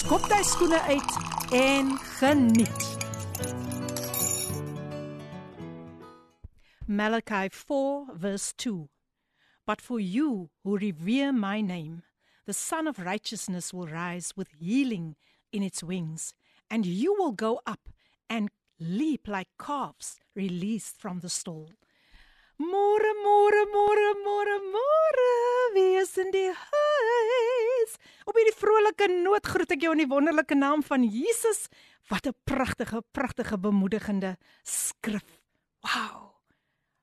skop jy skoene uit en geniet. Malachi 4 verse 2 But for you who revere my name, the Son of Righteousness will rise with healing in its wings, and you will go up and leap like calves released from the stall. Môre, môre, môre, môre, môre. Wie is in die huis? Op hierdie vrolike noot groet ek jou in die wonderlike naam van Jesus. Wat 'n pragtige, pragtige bemoedigende skrif. Wow.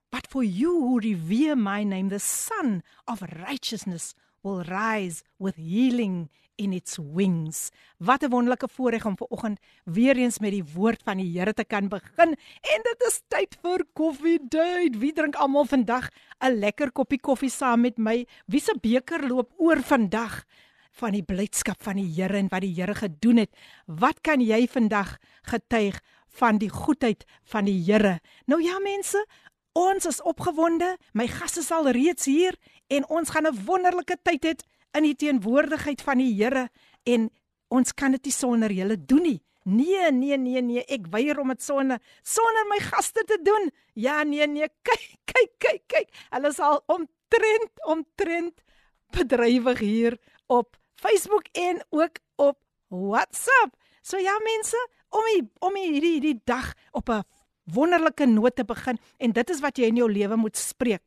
But for you who revere my name, the Son of Righteousness will rise with healing in its wings. Wat 'n wonderlike voorreg om ver oggend weer eens met die woord van die Here te kan begin. En dit is tyd vir koffie date. Wie drink almal vandag 'n lekker koppie koffie saam met my? Wie se beker loop oor vandag van die blydskap van die Here en wat die Here gedoen het? Wat kan jy vandag getuig van die goedheid van die Here? Nou ja mense, ons is opgewonde. My gaste is al reeds hier en ons gaan 'n wonderlike tyd hê in die teenwoordigheid van die Here en ons kan dit nie sonder julle doen nie. Nee, nee, nee, nee, ek weier om dit sonder sonder my gaste te doen. Ja, nee, nee, kyk, kyk, kyk, kyk. Hulle is al omtrent omtrent bedrywig hier op Facebook en ook op WhatsApp. So ja mense, om die, om hierdie hierdie dag op 'n wonderlike noot te begin en dit is wat jy in jou lewe moet spreek.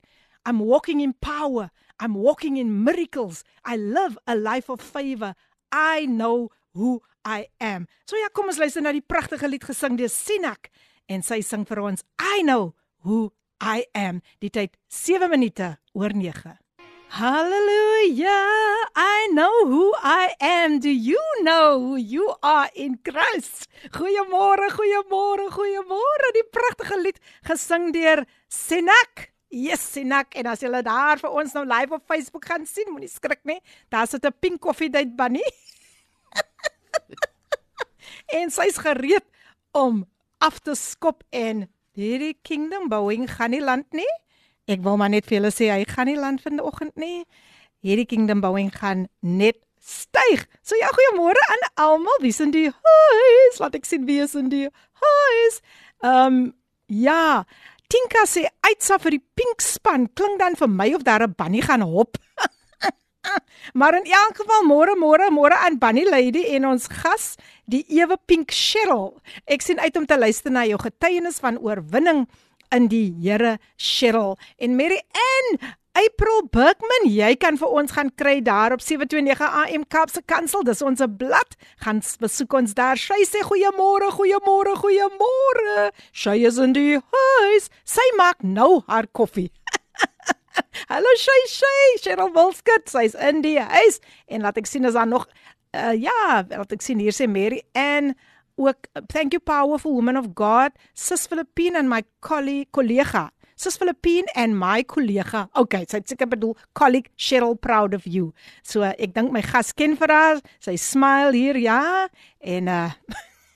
I'm walking in power. I'm walking in miracles. I live a life of favor. I know who I am. So ja, kom ons luister na die pragtige lied gesing deur Sinak en sy sing vir ons I know who I am. Die tyd 7 minute oor 9. Hallelujah. I know who I am. Do you know who you are in Christ? Goeiemôre, goeiemôre, goeiemôre. Die pragtige lied gesing deur Sinak. Yes, Sinak, en as julle daar vir ons nou live op Facebook gaan sien, moenie skrik nie. Daar sit 'n pink koffie date bunny. en sy's gereed om af te skop en hierdie kingdom bouing gaan nie land nie. Ek wil maar net vir julle sê hy gaan nie land vanoggend nie. Hierdie kingdom bouing gaan net styg. So ja, goeiemôre aan almal. Wie is in die huis? Laat ek sien wie is in die huis. Ehm um, ja, Tinka sê uitsa vir die pink span klink dan vir my of daar 'n bunny gaan hop. maar in elk geval môre môre môre aan Bunny Lady en ons gas die ewe pink Cheryl. Ek sien uit om te luister na jou getuienis van oorwinning in die Here Cheryl en Mary Ann April Bergman, jy kan vir ons gaan kry daar op 729 AM Kapse Kansel. Dis ons blad. Gaan besoek ons daar. Sy sê goeiemôre, goeiemôre, goeiemôre. Sy is in die huis. Sy maak nou haar koffie. Hallo Shay Shay, Cheryl Wilskut, sy's in die huis. En laat ek sien as daar nog uh, ja, laat ek sien hier sê Mary Ann ook thank you powerful woman of God, Sis Filippine and my colleague kollega sis Filippine en my kollega. Okay, sy het seker bedoel colleague Cheryl proud of you. So ek dink my gas ken vir haar. Sy smile hier, ja. En uh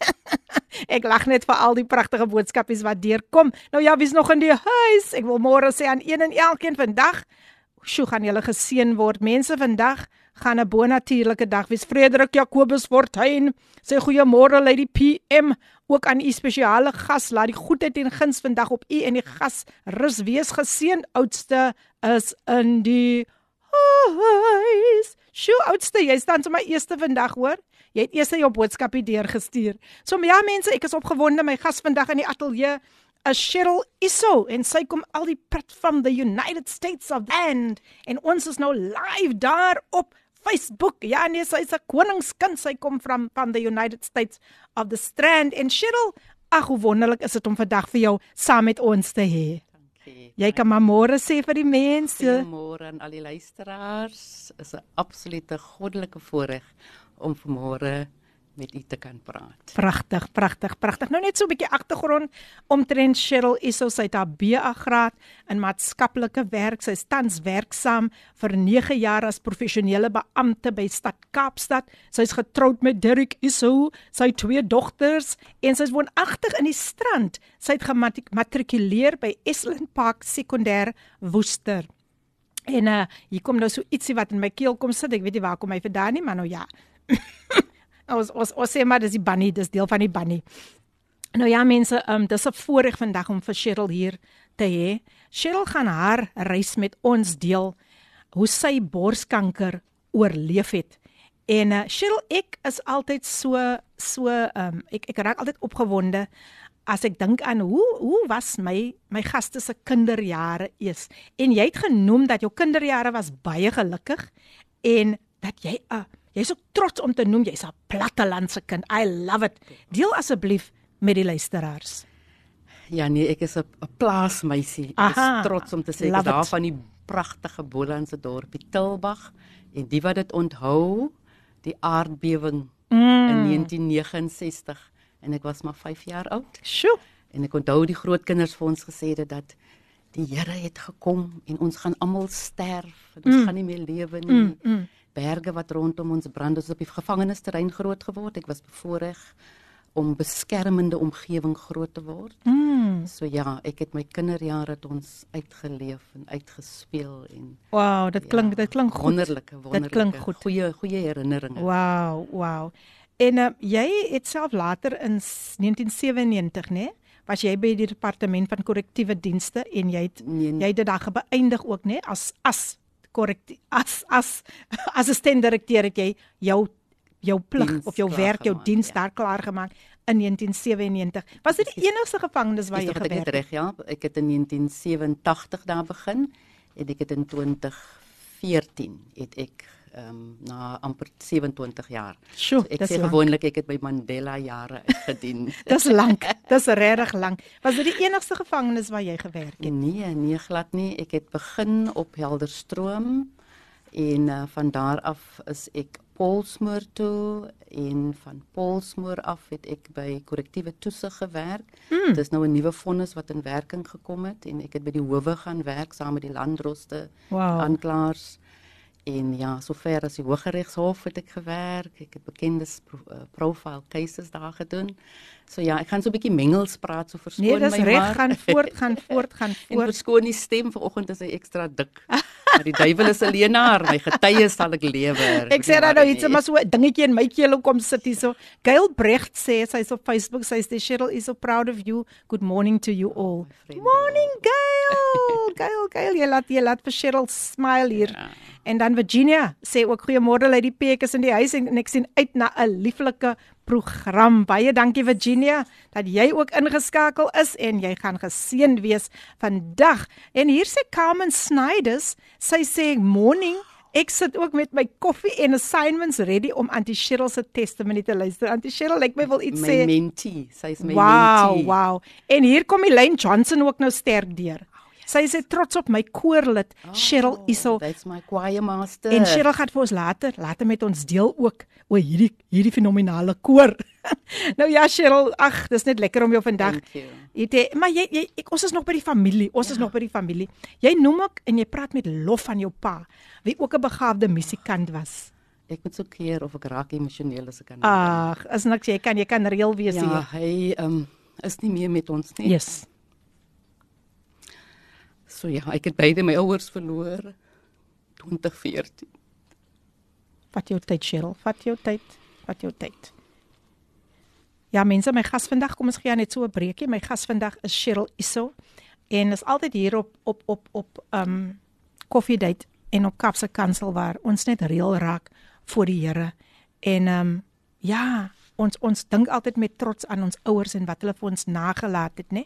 ek lag net vir al die pragtige boodskapies wat deurkom. Nou ja, wie's nog in die huis? Ek wil môre sê aan een en elkeen vandag, sjoe, gaan julle geseën word. Mense vandag gaan 'n bonatuurlike dag wees. Frederik Jacobus Fortuin sê goeiemôre lei die PM ook aan u spesiale gas. Laat die goedheid en guns vandag op u en die gas rus wees geseën. Oudste is in die huis. Sjoe, oudste, jy staan sommer eerste vandag, hoor? Jy het eers jou boodskapie deurgestuur. So ja mense, ek is opgewonde my gas vandag in die ateljee is Cheryl Isso en sy kom al die prat van the United States of Land en ons is nou live daar op Facebook. Ja, nee, sy is 'n koningskind. Sy kom van van the United States of the Strand en Cheryl. Ag, hoe wonderlik is dit om vandag vir jou saam met ons te hê. Dankie. Jy kan maar môre sê vir die mense. Môre aan al die luisteraars. Is 'n absolute goddelike voorreg om vanmôre met u te kan praat. Pragtig, pragtig, pragtig. Nou net so 'n bietjie agtergrond omtrent Cheryl Isso sy het haar BA graad in maatskaplike werk. Sy is tans werksaam vir 9 jaar as professionele beampte by Stad Kaapstad. Sy is getroud met Derrick Isso, sy het twee dogters en sy is woonagtig in die Strand. Sy het gematrikuleer by Esland Park Sekondêr Woester. En uh hier kom nou so ietsie wat in my keel kom sit. Ek weet nie waar kom hy vandaan nie, maar nou ja. ons ons ons sê maar dis die bunny, dis deel van die bunny. Nou ja mense, um, dis 'n voorreg vandag om vir Cheryl hier te hê. Cheryl gaan haar reis met ons deel hoe sy borskanker oorleef het. En uh, Cheryl, ek is altyd so so um ek ek raak altyd opgewonde as ek dink aan hoe hoe was my my gaste se kinderjare is. En jy het genoem dat jou kinderjare was baie gelukkig en dat jy 'n uh, Jy's ook trots om te noem jy's 'n plattelandse kind. I love it. Deel asseblief met die luisteraars. Ja nee, ek is 'n plaasmeisie. Ek is trots om te sê ek is daar van die pragtige Bolandse dorpie Tilbag en die wat dit onthou, die aardbewing mm. in 1969 en ek was maar 5 jaar oud. Sjoe. En ek onthou die grootkinders vir ons gesê het dat die Here het gekom en ons gaan almal sterf. Ons mm. gaan nie meer lewe nie. Mm. Mm berge wat rondom ons brand ons op die gevangenisterrein groot geword. Ek was bevoorreg om beskermende omgewing groot te word. Mm. So ja, ek het my kinderjare het ons uitgeleef en uitgespeel en Wow, dit klink ja, dit klink goed. Wonderlike, wonderlike. Dit klink goed. Goeie goeie herinneringe. Wow, wow. En uh, jy het self later in 1997, né? Nee? was jy by die departement van korrektiewe dienste en jy het nee, nee. jy het dit daar beëindig ook nê nee? as as korrek as as assistent direkteur het jy jou jou plig of jou werk, jou diens ja. daar klaar gemaak in 1997. Was dit die enigste gevangenis waar jy gewerk het? Reg, ja. Ek het in 1987 daar begin en ek het in 2014 het ek ehm um, na amper 27 jaar. Sjoe, so ek sê gewoonlik ek het by Mandela jare gedien. dis lank. Dis regtig lank. Was dit die enigste gevangenis waar jy gewerk het? Nee, nee glad nie. Ek het begin op Helderstroom en uh, van daar af is ek Polsmoor toe en van Polsmoor af het ek by korrektiewe toesig gewerk. Hmm. Dis nou 'n nuwe vonnis wat in werking gekom het en ek het by die howe gaan werk saam met die landdroste, wow. aanklaers En ja, sover as die Hooggeregshof het ek gewerk. Ek het bekende uh, profile cases daar gedoen. So ja, ek gaan so 'n bietjie mengels praat so verskoon nee, my maar. Nee, dis reg, gaan voort, gaan voort, gaan voort. En verskoon die stem vanoggend is hy ekstra dik. Maar die duiwel is alleenaar, my getuies sal ek lewer. ek sê dan nou iets, maar so 'n dingetjie in my keel kom sit hier so. Gail Brecht sê sy's op Facebook, sy sê Cheryl is so proud of you. Good morning to you all. Morning Gail. Gail, Gail, jy laat jy laat vir Cheryl smile hier. Ja. En dan Virginia sê ook goeiemôre uit die Peek is in die huis en, en ek sien uit na 'n lieflike program. Baie dankie Virginia dat jy ook ingeskakel is en jy gaan geseën wees vandag. En hier sê Carmen Snyders, sy sê morning Ek sit ook met my koffie en assignments ready om Auntie Cheryl se testimony te luister. Auntie Cheryl, ek wil iets my sê. My mentee, sy's my wow, mentee. Wow, wow. En hier kom Elaine Johnson ook nou sterk deur. Sy sê trots op my koorlid oh, Cheryl Iso. That's my choir master. En Cheryl gaan vir ons later, later met ons deel ook oor hierdie hierdie fenominale koor. nou ja Cheryl, ag, dis net lekker om jou vandag. Jy maar jy, jy ek, ons is nog by die familie. Ons ja. is nog by die familie. Jy noem ook en jy praat met lof van jou pa, wie ook 'n begaafde musikant was. Ek moet so keer of ek raak emosioneel as ek kan. Ag, as niks jy kan jy kan reël wees ja, hier. Ja, hy um, is nie meer met ons nie. Yes. So ja, ek het beide my ouers verloor 2014. Vat jou tyd, Cheryl. Vat jou tyd. Vat jou tyd. Ja, mense, my gas vandag, kom ons gee net so 'n breekie. My gas vandag is Cheryl Isso en is altyd hier op op op op um Coffee Date en op Kapse Kansel waar ons net reël raak voor die Here. En um ja, ons ons dink altyd met trots aan ons ouers en wat hulle vir ons nagelaat het, né?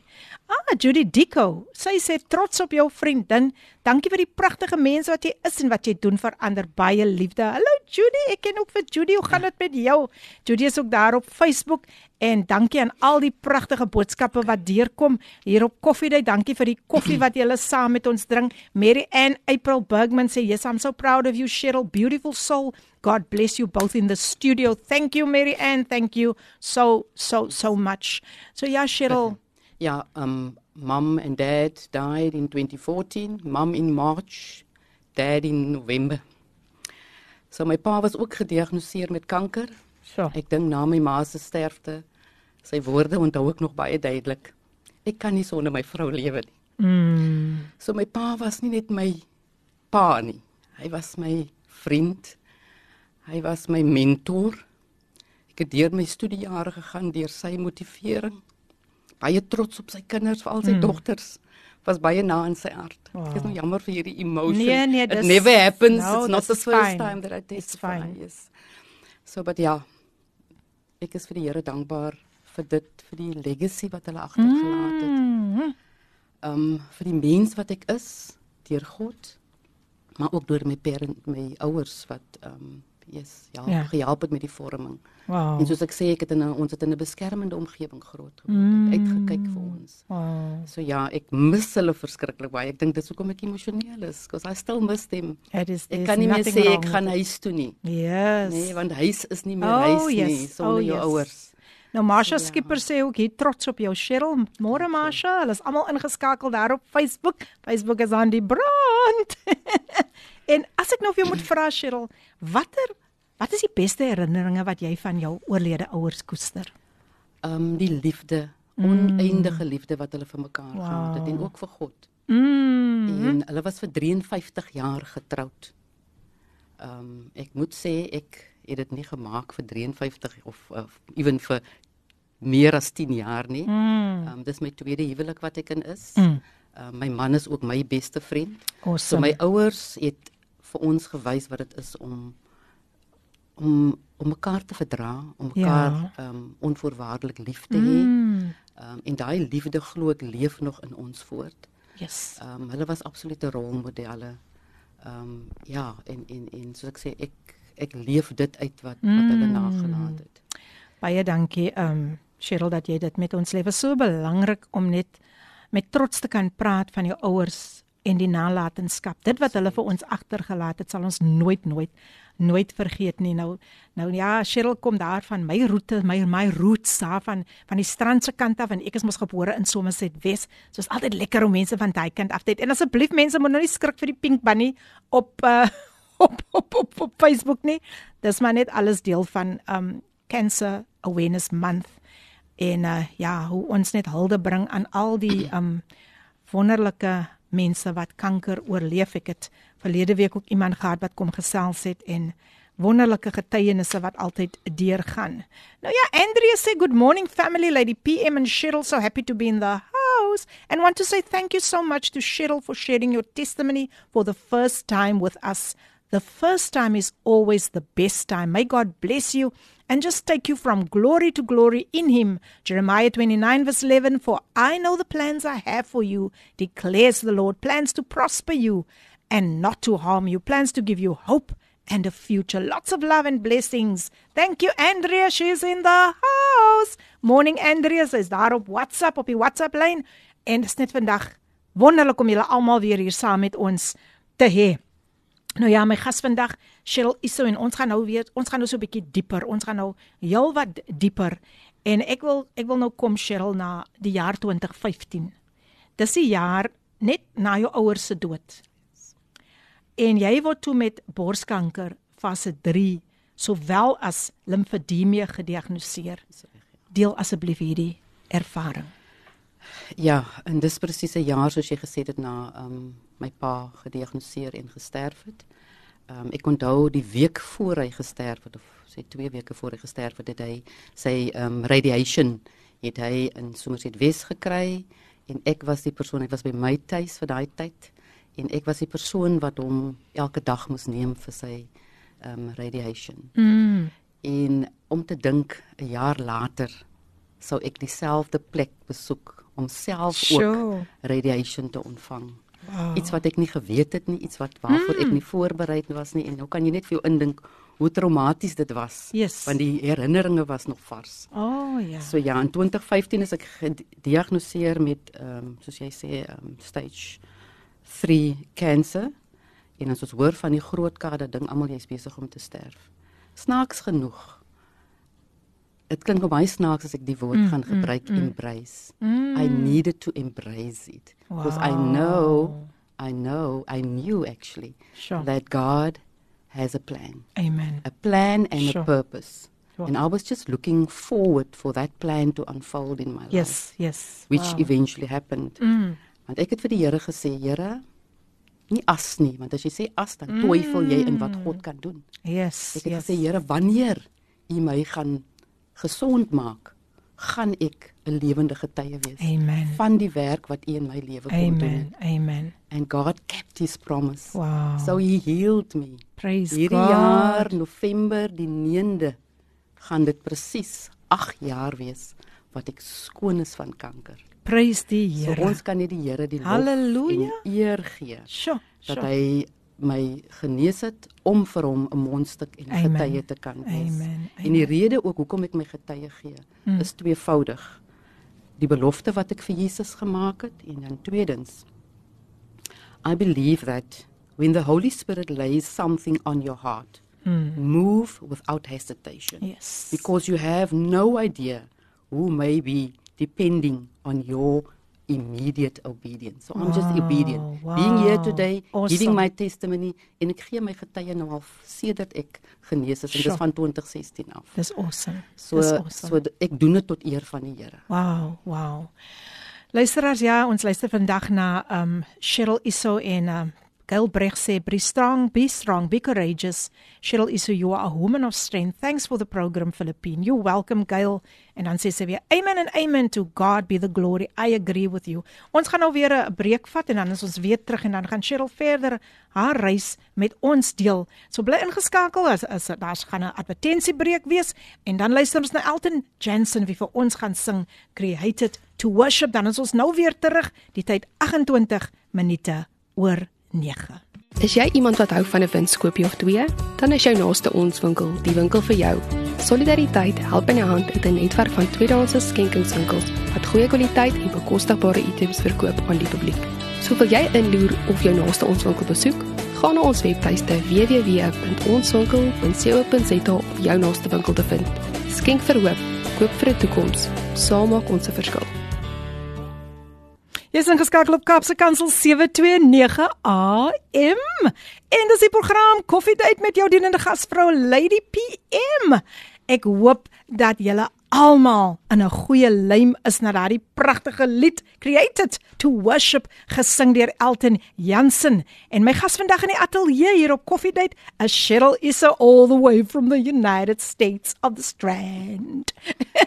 Ah, Judy Dico. Sy sê trots op jou vriendin. Dankie vir die pragtige mens wat jy is en wat jy doen vir ander. Baie liefde. Hallo Judy, ek ken ook vir Judy. Hoe gaan dit met jou? Judy is ook daar op Facebook en dankie aan al die pragtige boodskappe wat deurkom hier op Koffiedייט. Dankie vir die koffie wat julle saam met ons drink. Mary Ann April Bergman sê, "Yes, I'm so proud of you, Cheryl. Beautiful soul God bless you both in the studio. Thank you, Mary Ann. Thank you so, so, so much. So, yeah, Cheryl. Yeah, um, mom and dad died in 2014. Mom in March, dad in November. So my pa was ook gediagnoseer met kanker. So. Ek dink na my ma se sterfte, sy woorde onthou ek nog baie duidelik. Ek kan nie sonder my vrou lewe nie. Mm. So my pa was nie net my pa nie. Hy was my vriend. Hy was my mentor. Ek het deur my studiejare gegaan deur sy motivering. Baie trots op sy kinders, veral sy mm. dogters. Was baie na in sy hart. Wow. Ek is nou jammer vir hierdie emotion. Nee, nee, It never happens. no, It's not the first fine. time that I It's testify. fine. Yes. So but ja. Ek is vir die Here dankbaar vir dit, vir die legacy wat hulle agtergelaat het. Mm. um vir die mens wat ek is deur God maar ook deur my parent my ouers wat um yes ja, Ja. ja. gehelp het met die vorming. Wow. En soos ek sê ek het in 'n ons het in 'n beskermende omgewing groot geword. Mm. Uitgekyk vir ons. Wow. So ja, ek mis hulle verskriklik baie. Ek dink dis hoekom ek emosioneel is because I still miss them. It is, Ek kan nie meer sê ek gaan huis toe nie. Yes. Nee, want huis is nie meer Oh, huis nie yes. sonder Oh, jou yes. ouers. Nou Marsha So, ja. Skipper sê ook hier trots op jou Cheryl. Môre Marsha, hulle is almal ingeskakel daar op Facebook. Facebook is aan die brand. en as ek nou vir jou moet vra Cheryl, watter wat is die beste herinneringe wat jy van jou oorlede ouers koester? Um die liefde, oneindige liefde wat hulle vir mekaar Wow. gehad het en ook vir God. Mm. En hulle was vir 53 jaar getroud. Ehm um, ek moet sê ek het dit nie gemaak vir 53 of uh, ewen vir meer as 10 jaar nie. Ehm Mm. um, dis my tweede huwelik wat ek in is. Mm. Ehm um, my man is ook my beste vriend. So Awesome. my ouers het vir ons gewys wat dit is om om om mekaar te verdra, om Ja. mekaar ehm um, onvoorwaardelik lief te hê. Mm. Um, en daai liefde glo ek leef nog in ons voort. Yes. Um, hulle was absolute rolmodelle. Um, ja, en en en soos ek sê ek ek leef dit uit wat wat hulle Mm. nagelaat het. Baie dankie um Cheryl dat jy dit met ons lewe so belangrik om net met trots te kan praat van jou ouers en die nalatenskap. Dit wat hulle vir ons agtergelaat het, sal ons nooit nooit nooit vergeet nie. Nou nou ja, Cheryl kom daar van my roete, my my roots daar van van die strand se kant af en ek is mos gebore in Somerset Wes. So is altyd lekker om mense van daai kant af te hê. En asseblief mense moet nou nie skrik vir die pink bunny op uh op op op, op Facebook nie. Dis maar net alles deel van um Cancer Awareness Month en uh ja, hoe ons net hulde bring aan al die um wonderlike mense wat kanker oorleef. Ek het verlede week ook iemand gehad wat kom gesels het en wonderlike getuienisse wat altyd deurgaan. Nou ja, Andrea sê good morning family lady PM and Cheryl so happy to be in the house and want to say thank you so much to Cheryl for sharing your testimony for the first time with us. The first time is always the best time. May God bless you and just take you from glory to glory in Him. Jeremiah 29, verse 11 For I know the plans I have for you, declares the Lord plans to prosper you and not to harm you, plans to give you hope and a future. Lots of love and blessings. Thank you, Andrea. She's in the house. Morning, Andrea. Sy's daar op WhatsApp, op die WhatsApp lyn. En dit is net vandag wonderlik om julle almal weer hier saam met ons te hê. Nou ja, my gas vandag, Cheryl Iso en ons gaan nou weer ons gaan nou so 'n bietjie dieper. Ons gaan nou heelwat dieper. En ek wil ek wil nou kom Cheryl na die jaar 2015. Dis die jaar net na jou ouers se dood. En jy word toe met borskanker fase 3 sowel as limfedemie gediagnoseer. Deel asseblief hierdie ervaring. Ja, en dis presies 'n jaar soos jy gesê het na ehm um, my pa gediagnoseer en gesterf het. Ehm um, ek onthou die week voor hy gesterf het of sê 2 weke voor hy gesterf het, het hy sy ehm um, radiation het hy in Somerset Wes gekry en ek was die persoon, ek was by my tuis vir daai tyd en ek was die persoon wat hom elke dag moes neem vir sy ehm um, radiation. Mm. En om te dink 'n jaar later sou ek dieselfde plek besoek om self ook Sure. radiation te ontvang. Wow. Iets wat ek nie geweet het nie, iets wat waarvoor Mm. ek nie voorberei was nie en nou kan jy net vir jou indink hoe traumaties dit was. Yes. Want die herinneringe was nog vars. Oh ja. So ja, in 2015 is ek gediagnoseer met ehm um, soos jy sê um, stage 3 cancer En as ons hoor van die groot kade ding almal jy's besig om te sterf. Snaaks genoeg. Dit klink vir my snaaks as ek die woord Mm, gaan mm, gebruik mm. embrace. Mm. I needed to embrace it because I know I know I knew actually Sure. that God has a plan. Amen. A plan and Sure. a purpose. Sure. And I was just looking forward for that plan to unfold in my life. Yes, yes. Which Wow. eventually happened. Mm. Want ek het vir die Here gesê, Here, nie as nie, want as jy sê as dan twyfel jy in wat God kan doen. Yes. Ek het yes. gesê, Here, wanneer U my gaan gesond maak, gaan ek 'n lewende getuie wees Amen. van die werk wat U in my lewe kom doen. Amen. Amen. And God kept his promise. Wow. So he healed me. Praise Hierdie God. jaar November die 9de gaan dit presies 8 jaar wees wat ek skoon is van kanker. Praise die So Here. ons kan net die Here die lof Halleluja. en eer gee Sjoe. dat sjoe. hy my genees het om vir hom 'n mondstuk en Amen. getuie te kan wees. Amen. En die rede ook hoekom ek my getuie gee, Mm. is tweevoudig. Die belofte wat ek vir Jesus gemaak het en dan tweedens I believe that when the Holy Spirit lays something on your heart, Mm. move without hesitation Yes. because you have no idea who may be depending on your immediate obedience. So I'm just Wow, obedient. Being here wow. today, Awesome. giving my testimony en ek gee my getuie nou al sedert ek genees is en Sure. dis van 2016 af. Dis awesome. So Dis awesome. so ek doen dit tot eer van die Here. Wow, wow. Luisteraars, ja, ons luister vandag na um Cheryl Isso en um Gail Breg sê be strong, be strong, be courageous. Cheryl Isso, you are a woman of strength. Thanks for the program, Philippine. You're welcome, Gail. En dan sê sy weer, amen and amen to God be the glory. I agree with you. Ons gaan nou weer 'n breek vat en dan is ons weer terug en dan gaan Cheryl verder haar reis met ons deel. So bly ingeskakel as as daar's gaan 'n advertensiebreek wees en dan luister ons na Elton Jensen wie vir ons gaan sing Created to Worship. Dan is ons nou weer terug, die tyd 28 minute oor 9. Is jy iemand wat hou van 'n winskoopie of twee? Dan is jou naaste ons winkel die winkel vir jou. Solidariteit help in 'n hand met 'n netwerk van tweedehandse skenkingswinkels wat goeie kwaliteit en bekostigbare items verkoop aan die publiek. So wil jy inloer of jou naaste ons winkel besoek? Gaan na ons webtuiste www.onswinkel.co.za om jou naaste winkel te vind. Skenk vir hoop, koop vir 'n toekoms. Saam maak ons 'n verskil. Jy is ingeskakel op Kapse Kansel 729 AM. En dis die program Koffiedייט met jou dienende gasvrou Lady PM. Ek hoop dat julle almal in 'n goeie lyn is na daardie pragtige lied Created to Worship gesing deur Elton Jansen. En my gas vandag in die ateljee hier op Coffee Date is Cheryl Issa all the way from the United States of the Strand.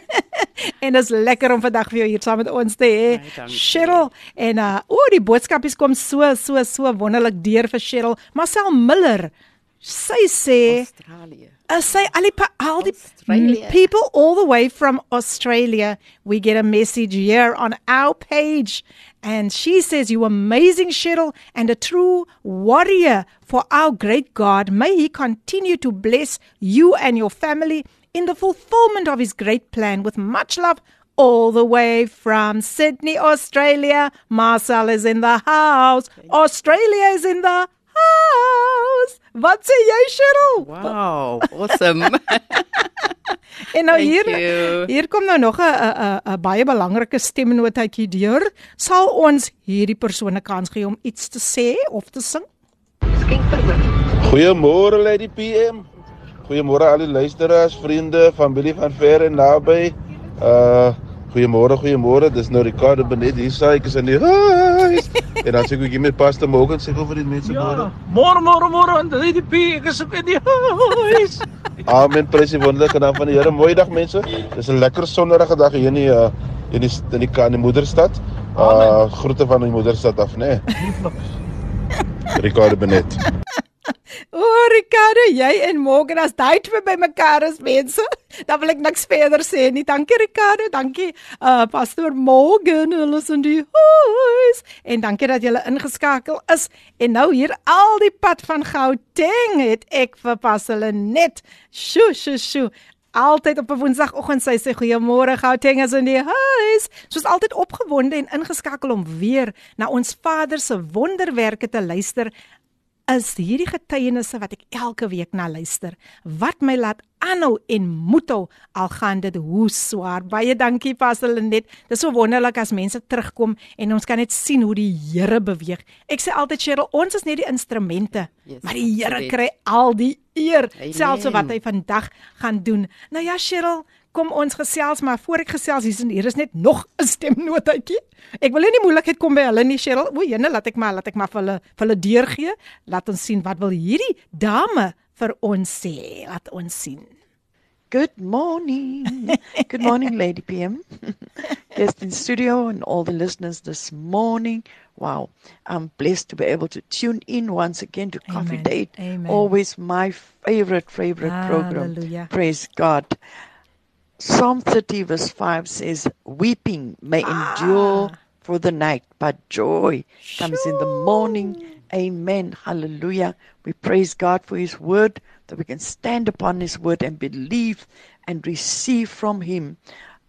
en dit is lekker om vandag vir jou hier saam met ons te hê. Nee, hey, Cheryl en uh o oh, die boodskapies kom so so so wonderlik deur vir Cheryl. Marcel Miller Sy sê Australië. uh, sy al die al die Australia. people all the way from Australia. We get a message here on our page and she says you amazing Cheryl and a true warrior for our great God. May he continue to bless you and your family in the fulfillment of his great plan with much love all the way from Sydney, Australia. Marcel is in the house. Australia is in the house. Wat sê jy, Cheryl? Wow, awesome. En nou Thank hier you. hier kom nou nog 'n 'n 'n baie belangrike stemnotaatjie deur. Sal ons hierdie persoon 'n kans gee om iets te sê of te sing? Goeiemôre Lady PM. Goeiemôre al die luisteraars, vriende, familie van ver en naby. Uh goeiemôre, goeiemôre. Dis nou Ricardo Benet hier sê ek is in die huis. en dan sê ek hier met Pastor Morgan sê gou vir die mense Ja, môre. môre môre môre aan die DP, ek is in die huis. Amen. Prys die wonderlike naam van die Here. Mooi dag mense. Dis 'n lekker sonderige dag hier in die uh in die in die, in die moederstad. Uh groete van die moederstad af, né? Nee. Ricardo Benet. O, oh, Ricardo, jy en Morgan as daai twee by mekaar is mense, dan wil ek niks verder sê nie. Dankie Ricardo, dankie uh Pastor Morgan, hulle is in die huis. En dankie dat julle ingeskakel is. En nou hier al die pad van Gauteng het ek vir Pastor net. Sjoe, sjoe, sjoe. Altyd op 'n Woensdagoggend sy sê goeiemôre Gauteng is in die huis. Soos altyd opgewonde en ingeskakel om weer na ons Vader se wonderwerke te luister is hierdie getuienisse wat ek elke week na luister wat my laat aanhou en moethou al gaan dit hoe swaar. Baie dankie Pastor Lenet. Dit is so wonderlik as mense terugkom en ons kan net sien hoe die Here beweeg. Ek sê altyd Cheryl, ons is net die instrumente, Yes, maar die Here kry al die eer, Amen. selfs wat hy vandag gaan doen. Nou ja Cheryl, kom ons gesels maar voor ek gesels hier is hier is net nog 'n stemnotetjie. Ek wil nie moeilikheid kom by hulle nie Cheryl. O, jene, laat ek maar laat ek maar vir hulle vir hulle deurgee. Laat ons sien wat wil hierdie dame vir ons sê. Laat ons sien. Good morning. Good morning, Lady PM. Guest in studio and all the listeners this morning. Wow. I'm blessed to be able to tune in once again to Coffee Amen. Date. Amen. Always my favorite, favorite program. Hallelujah. Praise God. Psalm 30, verse 5 says, Weeping may endure for the night, but joy comes in the morning. Amen. Hallelujah. We praise God for His word, that we can stand upon His word and believe and receive from Him.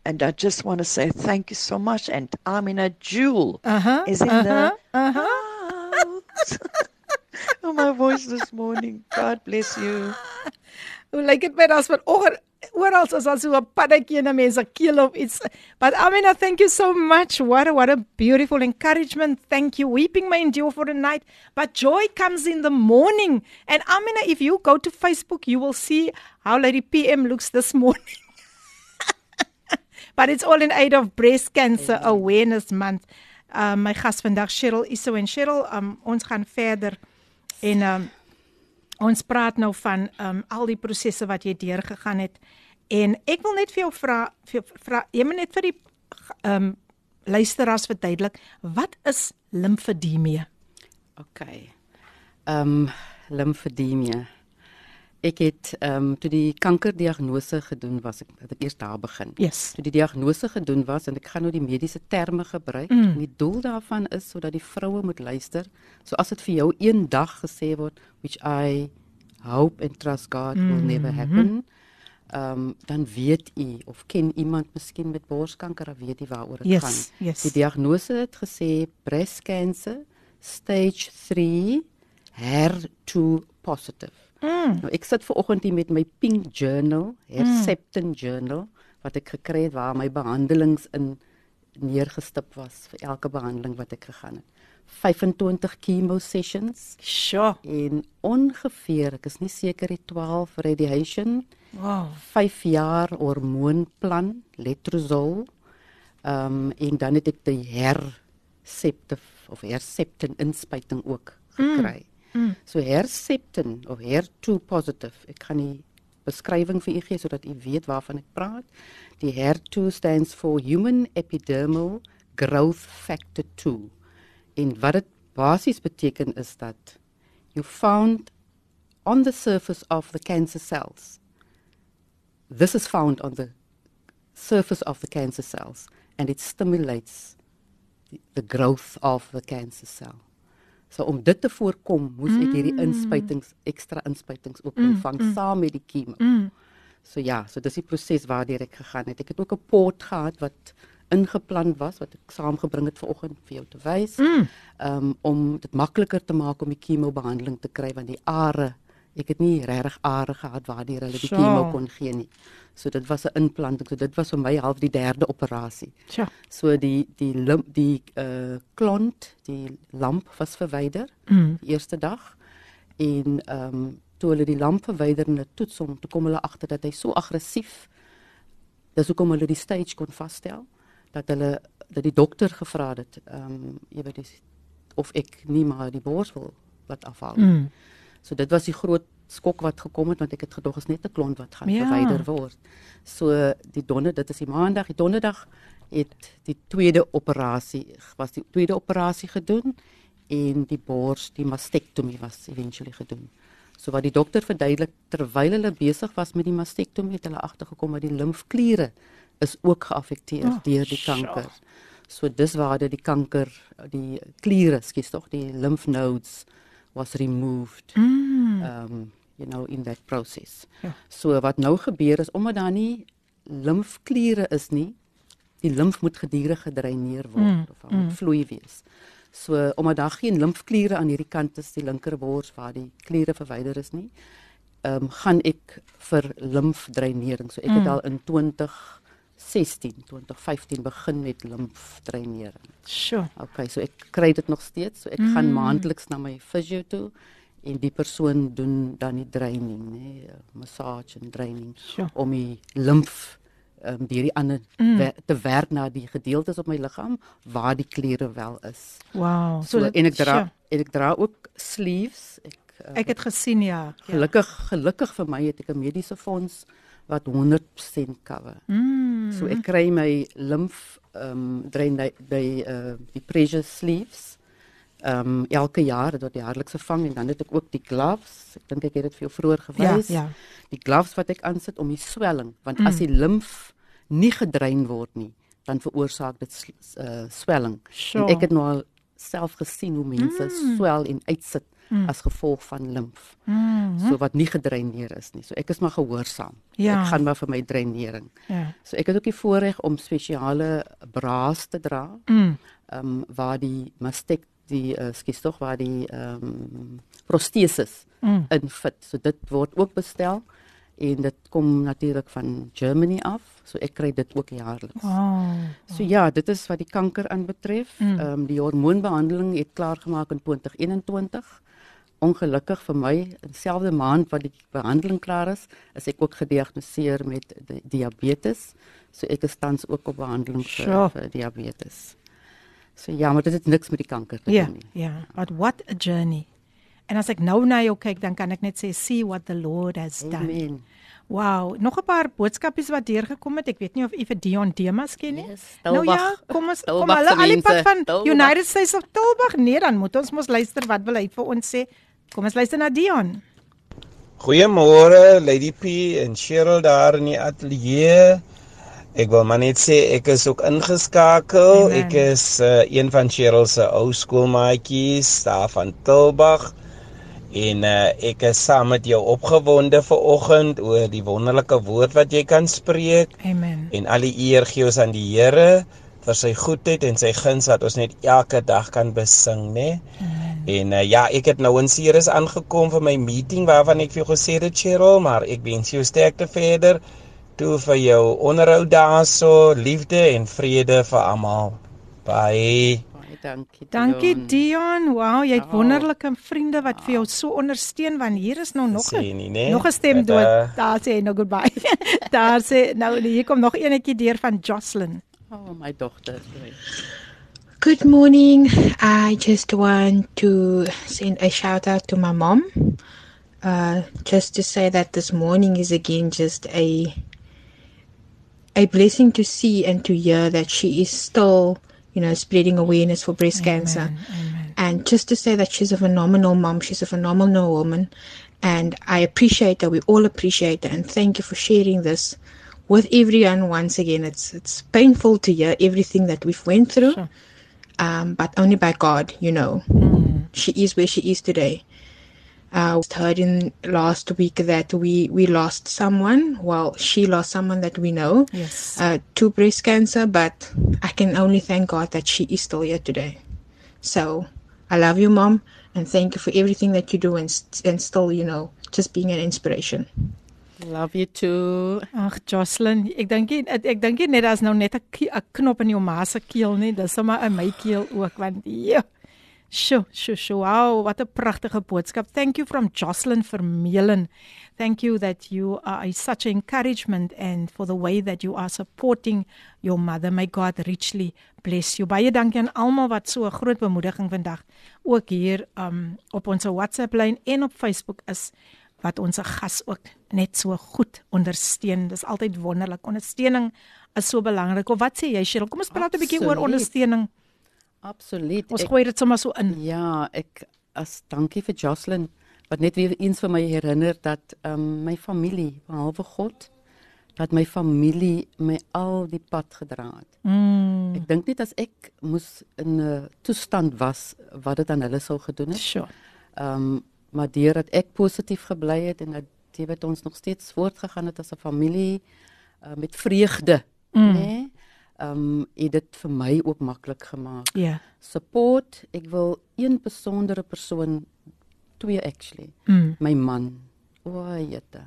And I just want to say thank you so much. And Amina Jewel Uh-huh, is in uh-huh, the house. oh, my voice this morning. God bless you. Hoe lyk dit met as vanoggend oral is as so 'n paddatjie in 'n mens se keel of iets. But Amina, thank you so much. What a, what a beautiful encouragement. Thank you. Weeping may endure for a night, but joy comes in the morning. And Amina, if you go to Facebook, you will see how Lady PM looks this morning. but it's all in aid of breast cancer awareness month. Um my gas vandag Cheryl Iso en Cheryl, um ons gaan verder en um ons praat nou van um al die prosesse wat jy deurgegaan het. En ek wil net vir jou vra vir vra jy moet net vir die um luisteraars verduidelik wat is limfedemie? OK. Ehm um, limfedemie. Ek het ehm um, toe die kankerdiagnose gedoen was, ek het ek eers daar begin. Yes. Toe die diagnose gedoen was en ek gaan nou die mediese terme gebruik. Mm. Die doel daarvan is sodat die vroue moet luister. So as dit vir jou een dag gesê word, which I hope and trust God mm. will never happen. Ehm um, dan weet u of ken iemand miskien met borskanker, dan weet u waaroor dit Yes, gaan. yes. Die diagnose het gesê breast cancer stage 3 HER2 positive. Mm. Nou ek sit ver oggend hier met my pink journal, Herceptin mm. journal wat ek gekry het waar my behandelings in neergestip was vir elke behandeling wat ek gegaan het. 25 chemo sessions Sjoe. en ongeveer, ek is nie seker die 12 radiation, Wow. 5 jaar hormoonplan, letrozol. Ehm um, en dan het ek die Herceptin of Herceptin inspuiting ook gekry. Mm. Mm. So Herceptin of HER2 positive. Ek gaan die beskrywing vir u gee sodat u weet waarvan ek praat. Die HER2 stands for Human Epidermal Growth Factor 2. En wat dit basies beteken is dat you found on the surface of the cancer cells. This is found on the surface of the cancer cells and it stimulates the, the growth of the cancer cell. So om dit te voorkom, moes ek hierdie inspuitings, ekstra inspuitings ook ontvang mm, mm. saam met die chemo. Mm. So ja, so dis die proses waardeur ek gegaan het. Ek het ook 'n pot gehad wat ingeplan was wat ek saamgebring het vanoggend vir jou te wys. Mm. Um om dit makliker te maak om die chemo behandeling te kry want die are Ek het nie regtig are gehad waardeur hulle die Sjoe. chemo kon gee nie. So dit was 'n implanting. So dit was vir my half die derde operasie. Tja. So die die limp, die uh klont, die lamp was verwyder Mm. die eerste dag en ehm um, toe hulle die lamp verwyder en dit toets hom, toe kom hulle agter dat hy so aggressief dis hoekom hulle die stage kon vasstel dat hulle dat die dokter gevra het ehm um, jy weet of ek nie maar die bors wil laat afhaal. Mm. So dit was die groot skok wat gekom het want ek het gedog is net 'n klont wat gaan Ja. verwyder word. So die donder dit is die maandag, die donderdag het die tweede operasie was die tweede operasie gedoen en die bors, die mastektomie was eventually gedoen. So wat die dokter verduidelik terwyl hulle besig was met die mastektomie het hulle agtergekom dat die limfkliere is ook geaffekteer Oh, deur die kanker. So dis waar dit die kanker die kliere, skus tog, die lymph nodes was removed. Mm. Um you know in that process. Ja. So wat nou gebeur is omdat daar nie limfkliere is nie, die limf moet gedurig gedreineer word mm. of daar moet vloei wees. So omdat daar geen limfkliere aan hierdie kant is, die linkerbors waar die kliere verwyder is nie, ehm um, gaan ek vir limfdreinering. So ek het Mm. al in 2016, 2015 begin met limfdreinering. Sjoe. Okay, so ek kry dit nog steeds. So ek mm. gaan maandeliks na my fisio toe en die persoon doen dan die draining, nê, massage en draining Sjoe. om die limf ehm um, deur die ander Mm. wer te werk na die gedeeltes op my liggaam waar die kliere wel is. Wow. So, dit- en ek dra sjoe. en ek dra ook sleeves. Ek uh, Ek het gesien ja. ja. gelukkig gelukkig vir my het ek 'n mediese fonds wat 100% cover. Mm. So ek kry my limf ehm um, drein by by uh, die pressure sleeves. Ehm um, elke jaar dit word jaarliks vervang en dan het ek ook die gloves. Ek dink ek het dit vir jou vroeër gewys. Ja, ja. Die gloves wat ek aansit om die swelling, want Mm. as die limf nie gedrein word nie, dan veroorsaak dit s- uh, swelling. Sure. En ek het nou al self gesien hoe mense Mm. swel en uitsit Mm. as gevolg van limf. Mhm. So wat nie gedreineer is nie. So ek is maar gehoorsaam. Ja. Ek gaan maar vir my dreinering. Ja. So ek het ook die voorreg om spesiale braas te dra. Mm. Ehm um, waar die mastek die uh, skies tog waar die ehm um, proteses Mm. infit. So dit word ook bestel en dit kom natuurlik van Germany af. So ek kry dit ook jaarliks. Wow. So ja, dit is wat die kanker aanbetref. Mm. Ehm um, die hormoonbehandeling het klaar gemaak in 2021. Ongelukkig vir my, dieselfde maand wat die behandeling klaar is, is ek ook gediagnoseer met di diabetes. So ek is tans ook op behandeling vir, Sjoe. vir diabetes. So ja, maar dit het niks met die kanker te Ja, doen nie. ja. But what a journey. En as ek nou na jou kyk, dan kan ek net sê see what the Lord has done. Amen. Wow, nog 'n paar boodskapies wat deurgekom het. Ek weet nie of u vir Dion Demas ken nie. Yes, nou ja, kom ons kom Tilbagse hulle al die pad van Tilbag. United States of Tilburg. Nee, dan moet ons mos luister wat wil hy vir ons sê. Kom ons luister na Dion. Goeiemôre Lady P en Cheryl daar in die ateljee. Ek wil maar net sê ek is ook ingeskakel. Amen. Ek is uh, een van Cheryl se ou skoolmaatjies daar van Tilbag. En uh, ek is saam met jou opgewonde ver oggend oor die wonderlike woord wat jy kan spreek Amen. en al die eer gee ons aan die Here vir sy goedheid en sy guns wat ons net elke dag kan besing, né? En uh, ja, ek het nou in Ceres aangekom vir my meeting waarvan ek vir jou gesê het, Cheryl, maar ek wens jou sterkte verder. Toe vir jou onderhou daarso, liefde en vrede vir almal. Bye. Baie dankie. Dankie Dion. Dion. Wow, jy het Ja. wonderlike vriende wat vir jou so ondersteun want hier is nou nog 'n né? nog 'n stem dood. uh, Daar sê nou goodbye. Daar sê nou hier kom nog eenetjie deur van Jocelyn. Oh, my dogter. Good morning. I just want to send a shout out to my mom. Uh, just to say that this morning is again just a a blessing to see and to hear that she is still, you know, spreading awareness for breast cancer. And just to say that she's a phenomenal mom, she's a phenomenal woman, and I appreciate her. We all appreciate her, and thank you for sharing this with everyone. Once again, it's it's painful to hear everything that we've went through, um, but only by God, you know, she is where she is today. I uh, heard in last week that we we lost someone. Well, she lost someone that we know Yes. uh, to breast cancer, but I can only thank God that she is still here today. So I love you, mom, and thank you for everything that you do, and and still, you know, just being an inspiration. Love you too. Ag Jocelyn, ek dink ek, ek dink net as nou net 'n knop in jou ma se keel nie, dis sommer in my keel ook want ja. Sjoe, sjoe, sjoe. Wow, wat 'n pragtige boodskap. Thank you from Jocelyn Vermeulen. Thank you that you are such encouragement and for the way that you are supporting your mother. May God richly bless you. Baie dankie aan almal wat so 'n groot bemoediging vandag ook hier um op ons WhatsApp lyn en op Facebook is wat ons gas ook net so goed ondersteun. Dis altyd wonderlik. Ondersteuning is so belangrik. Of wat sê jy, Cheryl? Kom ons praat 'n bietjie oor ondersteuning. Absoluut. Ons Ek- gooi dit sommer so in. Ja, ek as dankie vir Jocelyn wat net weer eens vir my herinner dat um, my familie behalwe God dat my familie my al die pad gedra het. Mm. Ek dink net as ek moes in 'n toestand was wat dit aan hulle sou gedoen het. Sure. Ehm um, maar deurdat ek positief gebly het en dat jy weet ons nog steeds voortgegaan het as 'n familie uh, met vreugde, Mm. nê? ehm um, het dit vir my ook maklik gemaak. Ja. Support, ek wil een besondere persoon twee actually. Mm. My man. O, jette.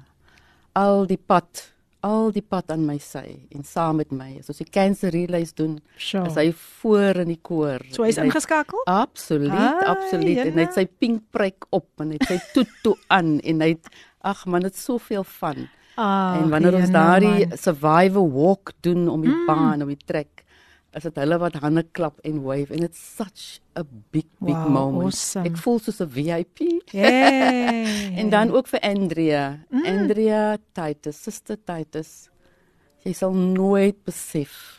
Al die pad, al die pad aan my sy en saam met my. As ons die cancer relays doen, Sure. is hy voor in die koor. So hy's ingeskakel? Absoluut, Ah, absoluut. En hy het sy pink pryk op en hy het sy tutu aan en hy het ag man, dit is soveel van. Ah, en wanneer ons jene, daardie survival walk doen om die Mm. baan, om die trek, is dit hulle wat hande klap en wave and it's such a big big Wow, moment. awesome. Ek voel soos 'n VIP. Hey. en dan ook vir Andrea, Mm. Andrea Titus, Suster Titus. Jy sal nooit besef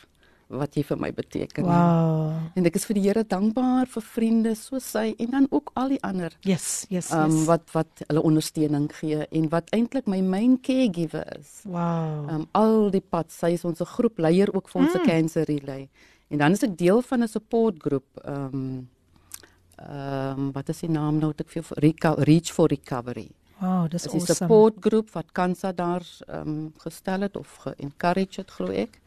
wat jy vir my beteken. Wow. En ek is vir die Here dankbaar vir vriende soos sy en dan ook al die ander. Yes, yes, Um, yes. wat wat hulle ondersteuning gee en wat eintlik my main caregiver is. Wow. Um al die pad, sy is ons groepleier ook vir ons Mm. cancer relay. En dan is ek deel van 'n supportgroep. Um um wat is die naam nou wat ek vir Reco Reach for Recovery. Wow, dis 'n awesome. supportgroep wat Kansa daar um gestel het of ge-encourage het glo ek.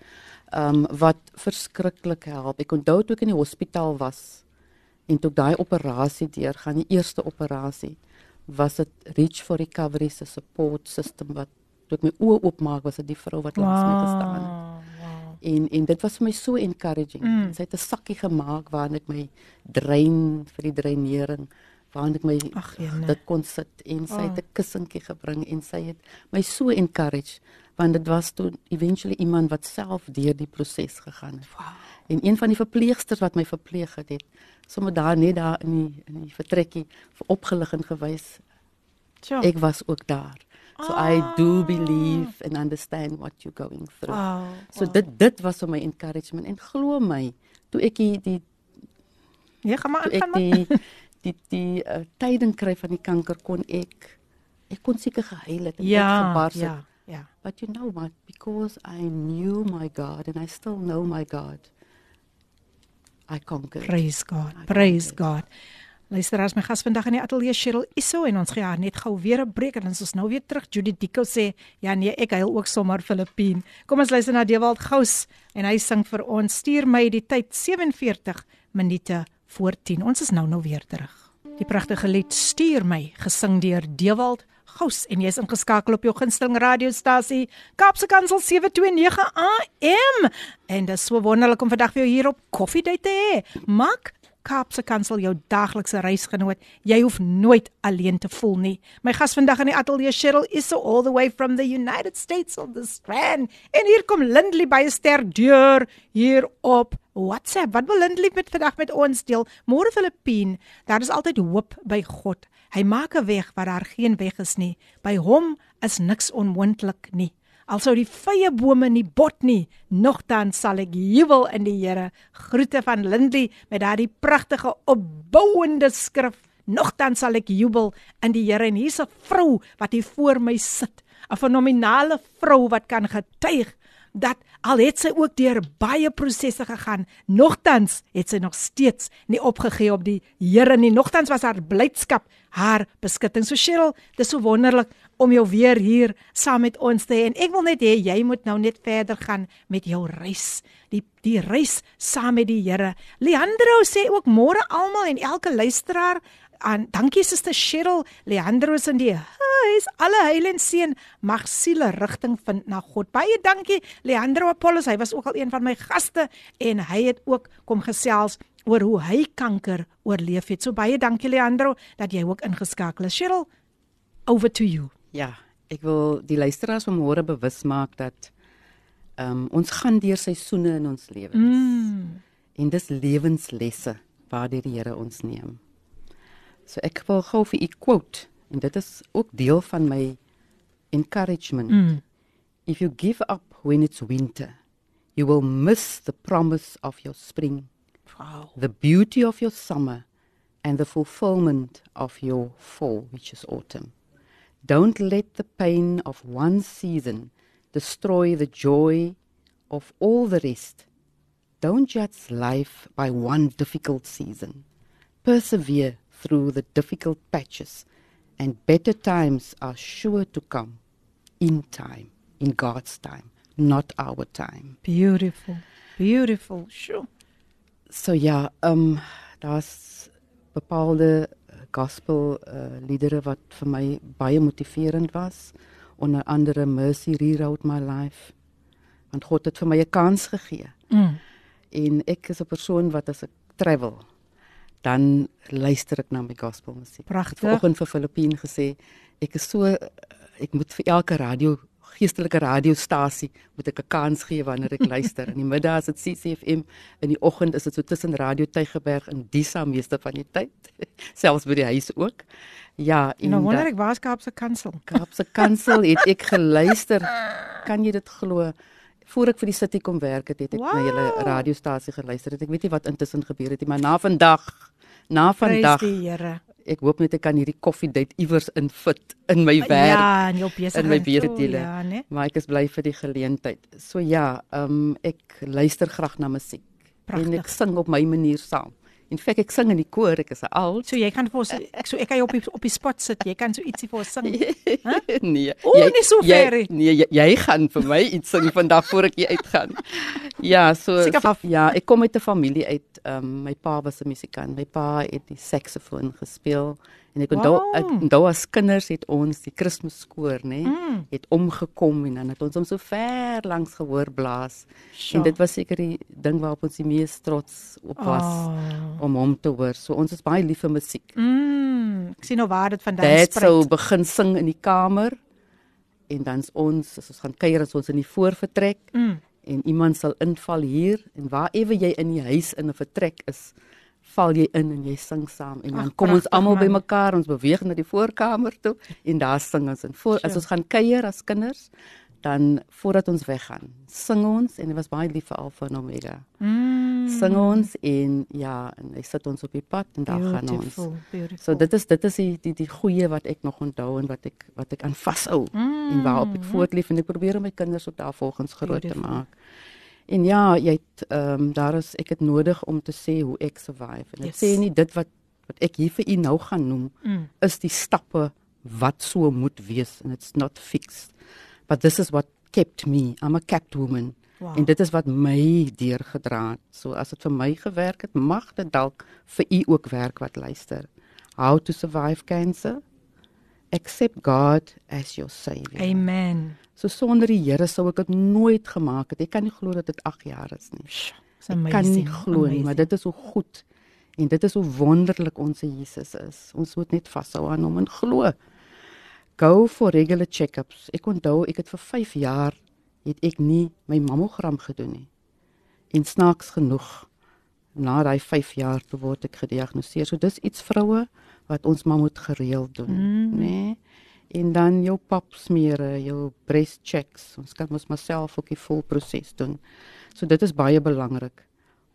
Um wat verskriklik help. Ek onthou toe ek in die hospitaal was en toe daai operasie deurgaan, die eerste operasie, was dit Reach for Recovery se support system wat toe ek my oë oopmaak was dit die vrou wat langs my gestaan het. En en dit was vir my so encouraging. Mm. Sy het 'n sakkie gemaak waarin ek my drein vir die dreinering waarin ek my jene. dit kon sit en sy het Oh. 'n kussentjie gebring en sy het my so encourage want dit was toe eventually iemand wat self deur die proses gegaan het. Wow. En een van die verpleegsters wat my verpleeg het, het sommer daar net daar in die in die vertrekkie opgelig en gewys. Sure. Ek was ook daar. So ah. I do believe and understand what you're going through. Wow, So dit dit was vir my encouragement en glo my, toe ek die die Ja, gaan maar aan, gaan maar. die die die uh, tyding kry van die kanker kon ek ek kon seker gehuil het en Ja, uitgebars het. ja, ja. But you know what? Because I knew my God and I still know my God. I conquered. Praise God. Praise God. Luisteraars, my gas vandag in die ateljee Cheryl Isso en ons gaan haar net gou weer 'n breek en ons is nou weer terug. Judy Diko sê, "Ja nee, ek huil ook sommer Filippien." Kom ons luister na Dewald Gous en hy sing vir ons "Stuur my die tyd 47 minute voor 10." Ons is nou nou weer terug. Die pragtige lied "Stuur my" gesing deur Dewald Gous en jy's ingeskakel op jou gunsteling radiostasie Kaapse Kansel 729 AM. En dit is so wonderlik om vandag vir jou hier op Koffiedייט te hê. Maak Kaapse Kansel jou daglikse reisgenoot. Jy hoef nooit alleen te voel nie. My gas vandag in die ateljee Cheryl is so all the way from the United States of the Strand. En hier kom Lindley by 'n ster deur hier op WhatsApp. Wat wil Lindley met vandag met ons deel? Môre Filippien, daar is altyd hoop by God. Hy maak 'n weg waar daar geen weg is nie. By hom is niks onmoontlik nie. Alsou die vye bome nie bot nie, nogtans sal ek jubel in die Here. Groete van Lindley met daardie pragtige opbouende skrif. Nogtans sal ek jubel in die Here en hier's 'n vrou wat hier voor my sit. 'n Fenominale vrou wat kan getuig dat al het sy ook deur baie prosesse gegaan, nogtans het sy nog steeds nie opgegee op die Here nie. Nogtans was haar blydskap haar beskutting. So Cheryl, dis so wonderlik om jou weer hier saam met ons te hê en ek wil net hê jy moet nou net verder gaan met jou reis. Die die reis saam met die Here. Leandro sê ook môre almal en elke luisteraar aan dankie suster Cheryl Leandro is in die huis alle heil en seën mag siele rigting vind na God baie dankie Leandro Apollos hy was ook al een van my gaste en hy het ook kom gesels oor hoe hy kanker oorleef het so baie dankie Leandro dat jy ook ingeskakel is Cheryl over to you Ja, ek wil die luisteraars vanmôre bewus maak dat um, ons gaan deur seisoene in ons lewens. mm. En dis lewenslesse waardeur die Here ons neem. So ek wil gou vir u quote en dit is ook deel van my encouragement. Mm. If you give up when it's winter, you will miss the promise of your spring. Wow. The beauty of your summer and the fulfillment of your fall, which is autumn. Don't let the pain of one season destroy the joy of all the rest. Don't judge life by one difficult season. Persevere through the difficult patches, and better times are sure to come in time, in God's time, not our time. beautiful Beautiful. Sjoe. So ja, ehm um, daar's bepaalde eh, gospel uh, liedere wat vir my baie motiverend was. Onder andere Mercy Rewrote My Life. Want God het vir my 'n kans gegee. Mm. En ek is 'n persoon wat as ek travel dan luister ek na my gospel musiek. Pragtig. Vanoggend vir Filippine gesê ek is so ek moet vir elke radio geestelike radiostasie moet ek 'n kans gee wanneer ek luister. In die middag is dit CCFM, in die oggend is dit so tussen Radio Tygerberg en Disa meeste van die tyd, selfs by die huis ook. Ja, En nou wonder ek waar Kaapse Kansel? Kaapse Kansel het ek geluister. Kan jy dit glo? Voor ek vir die City kom werk het, het ek na julle Wow. radiostasie geluister. Het. Ek weet nie wat intussen gebeur het nie, maar na vandag, na Prys vandag, die Here. ek hoop net ek kan hierdie koffiedייט iewers infit in my werk. Ja, in jou besigheid. in my O, beurtdele. ja, né? Maar ek is bly vir die geleentheid. So ja, ehm um, ek luister graag na musiek. En Pragtig. ek sing op my manier saam. In feite ek sing in die koor, ek is 'n alt. So jy kan vir ons ek so ek kan jou op die, op die spot sit. Jy kan so ietsie vir ons sing. nee. O, nie so ver jy, nie. nee, jy, jy gaan vir my iets sing vandag voor ek hier uitgaan. Ja, so, so ja, ek kom uit 'n familie uit. Ehm um, my pa was 'n musikant. My pa het die saksofoon gespeel en ek onthou Wow. ek onthou as kinders het ons die Kersgeskoor, nê, Mm. het omgekom en dan het ons hom so ver langs gehoor blaas. Sjoe. En dit was seker die ding waarop ons die mees trots op was Oh. om hom te hoor. So ons is baie lief vir musiek. Mm, ek sien nou waar dit vandaan Dad spruit. sou begin sing in die kamer en dan's ons as ons gaan kuier as ons in die voorvertrek Mm. en iemand sal inval hier en waar ewe jy in die huis in 'n vertrek is val jy in en jy sing saam en dan Ag, kom ons almal bymekaar ons beweeg na die voorkamer toe en daar sing ons en voor as Sure. ons gaan kuier as kinders dan voordat ons weggaan sing ons en dit was baie lief vir Alpha en Omega Mm. sing ons en ja en hy sit ons op die pad en daar gaan ons Beautiful, beautiful. So dit is dit is die die die goeie wat ek nog onthou en wat ek wat ek aan vashou mm. en waarop ek voortleef en ek probeer om my kinders ook daarvolgens groot te Beautiful. maak. En ja, jy het ehm um, daar is ek het nodig om te sê hoe ek survive. En ek Yes. sê nie dit wat wat ek hier vir u nou gaan noem Mm. is die stappe wat so moet wees and it's not fixed. But this is what kept me. I'm a kept woman. Wow. En dit is wat my deurgedra het. So as dit vir my gewerk het, mag dit dalk vir u ook werk wat luister. How to survive cancer? Accept God as your savior. Amen. So sonder die Here sou ek dit nooit gemaak het. Ek kan nie glo dat dit 8 jaar is nie. It's Ek kan nie amazing, glo nie, maar amazing. dit is hoe goed en dit is hoe wonderlik ons Jesus is. Ons moet net vashou aan hom en glo. Go for regular check-ups. Ek onthou ek het vir 5 jaar het ek nie my mammogram gedoen nie. En snaaks genoeg na daai 5 jaar toe word ek gediagnoseer. So dis iets vroue wat ons maar moet gereeld doen, mm. nê? Nee? En dan jou pap smere, jou breast checks. Ons kan mos maar self ook die vol proses doen. So dit is baie belangrik.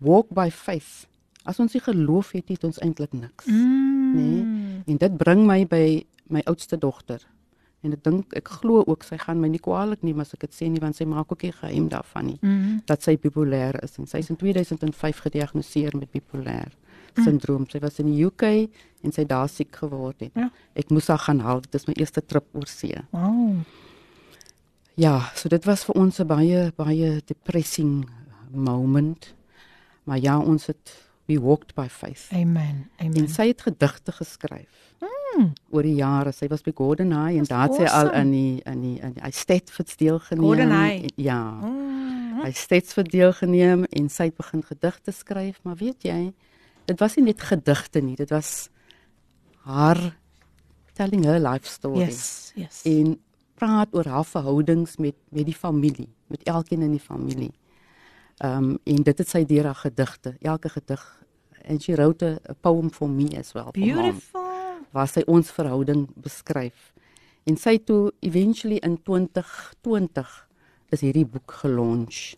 Walk by faith. As ons nie geloof het, het ons eintlik niks, Mm. nê? Nee? En dit bring my by my oudste dogter. En ek dink ek glo ook sy gaan my nie kwaadlik neem as ek dit sê nie want sy maak ook nie geheim daarvan nie Mm. dat sy bipolêr is en sy is in 2005 gediagnoseer met bipolêr sindroom. Sy was in die UK en sy daar siek geword het. Ja. Ek moes haar gaan haal. Dit is my eerste trip oor see. Wow. Ja, so dit was vir ons 'n baie baie depressing moment. Maar ja, ons het we walked by faith. Amen. Amen. En sy het gedigte geskryf. Mm. Oor die jare. Sy was by Gordon High en That's daar het sy al awesome. in die in die in hy Stedfords deelgeneem. Gordon High. En- Ja. Mm. Hy steeds deelgeneem en sy het begin gedigte skryf, maar weet jy, dit was nie net gedigte nie, dit was haar telling her life story. Yes, yes. En praat oor haar verhoudings met met die familie, met elkeen in die familie. Ehm um, en dit het sy deur haar gedigte, elke gedig and she wrote a, a poem for me as well. for mom Beautiful. waar sy ons verhouding beskryf. En sy toe eventually in 2020 is hierdie boek gelunch.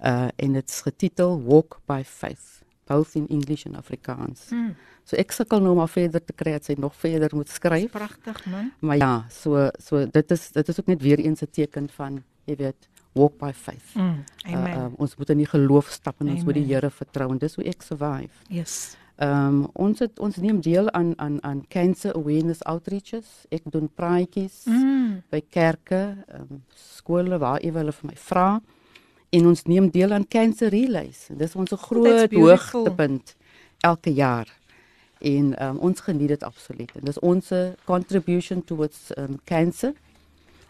Uh en dit's getitel Walk by Faith, both in English en Afrikaans. Mm. So ek sukkel nou maar verder te kry dat sy nog verder moet skryf. Pragtig man. Maar ja, so so dit is dit is ook net weer eens 'n teken van jy weet walk by faith. Mm. Amen. Uh, uh, ons moet in die geloof stap en ons moet die Amen. Here vertrou en dis hoe ek survive. yes. Ehm um, ons het ons neem deel aan aan aan cancer awareness outreaches. Ek doen praatjies Mm. by kerke, ehm um, skole waar ewe hulle vir my vra. En ons neem deel aan Cancer Relays. Dis ons groot hoogtepunt elke jaar. En um, ons geniet dit absoluut. En dis ons uh, contribution towards um, cancer.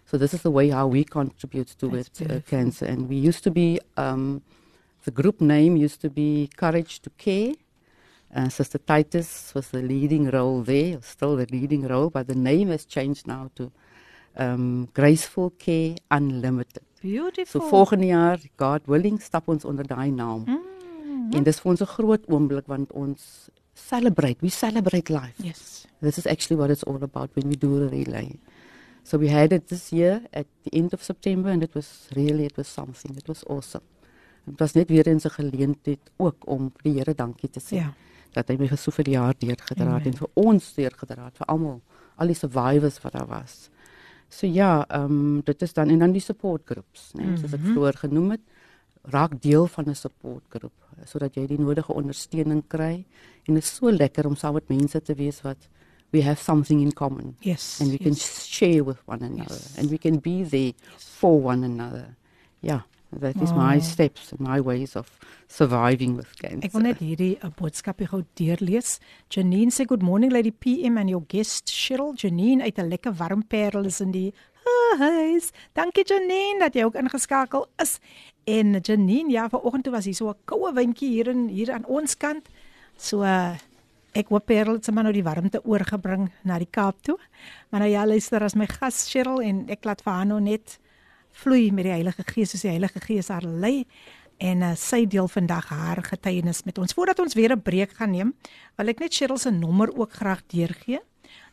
So this is the way how we contribute to it, uh, cancer. And we used to be, um, the group name used to be Courage to Care. Uh, Sister Titus was the leading role there, still the leading role, but the name has changed now to um, Graceful Care Unlimited. Beautiful. So volgende jaar, God willing, stap ons onder daai naam. Mm. En dis vir ons 'n groot oomblik want ons celebrate, we celebrate life. Yes. This is actually what it's all about when we do a relay. So we had it this year at the end of September and it was really it was something. It was awesome. Dit was net weer eens 'n geleentheid ook om die Here dankie te sê. Ja. Dat hy my vir soveel jaar deurgedra het en vir ons deurgedra het, vir almal, al die survivors wat daar was. So ja, ehm um, dit is dan en dan die support groups, né, nee, soos ek vroeër genoem het, raak deel van 'n support groep sodat jy die nodige ondersteuning kry en dit is so lekker om saam met mense te wees wat we have something in common Yes. and we can yes. share with one another Yes. and we can be there for one another. Yeah, that is my Oh. steps and my ways of surviving with cancer. Ek wil net hierdie 'n boodskapie gou deurlees. Janine sê good morning lady PM and your guest Cheryl Janine uit 'n lekker warm parel is in die huis. Dankie Janine dat jy ook ingeskakel is. En Janine, ja, vanoggend toe was hier so 'n koue windjie hier in hier aan ons kant. So uh, ek hoop Parel het sommer nou die warmte oorgebring na die Kaap toe. Maar nou ja, luister as my gas Cheryl en ek laat vir haar nou net vloei met die Heilige Gees soos die Heilige Gees haar lei en uh, sy deel vandag haar getuienis met ons. Voordat ons weer 'n breek gaan neem, wil ek net Cheryl se nommer ook graag deurgee.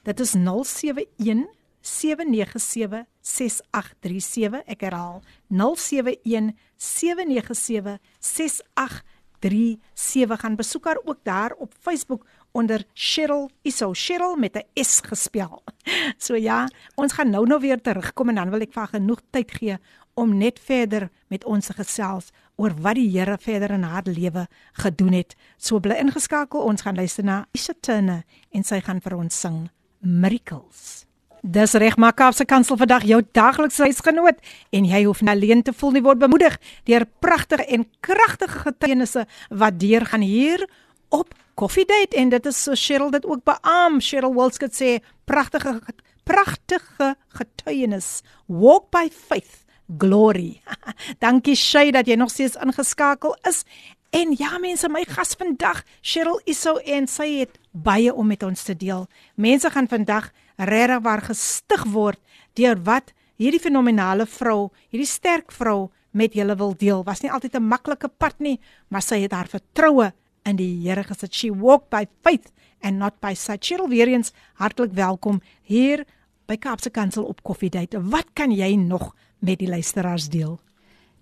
Dit is 071 797 6837. Ek herhaal 071 797 6837. Gaan besoek haar ook daar op Facebook onder Cheryl Iso Cheryl met 'n S gespel. So ja, ons gaan nou nou weer terugkom en dan wil ek vir genoeg tyd gee om net verder met ons te gesels oor wat die Here verder in haar lewe gedoen het. So bly ingeskakel, ons gaan luister na Isha Turner en sy gaan vir ons sing Miracles. Dis reg maar Kaapse Kansel vandag jou daglikse huisgenoot en jy hoef nie alleen te voel nie word bemoedig deur pragtige en kragtige getuienisse wat deur gaan hier op Coffee Date en dit is so Cheryl dit ook beam. Cheryl Wilskut sê pragtige pragtige getuienis. Walk by faith, glory. Dankie Shay dat jy nog steeds ingeskakel is. En ja mense, my gas vandag, Cheryl Iso en sy het baie om met ons te deel. Mense gaan vandag regtig waar gestig word deur wat hierdie fenominale vrou, hierdie sterk vrou met julle wil deel. Was nie altyd 'n maklike pad nie, maar sy het haar vertroue in die Here gesit. She walked by faith and not by sight. Cheryl weer eens hartlik welkom hier by Kaapse Kansel op Coffee Date. Wat kan jy nog met die luisteraars deel?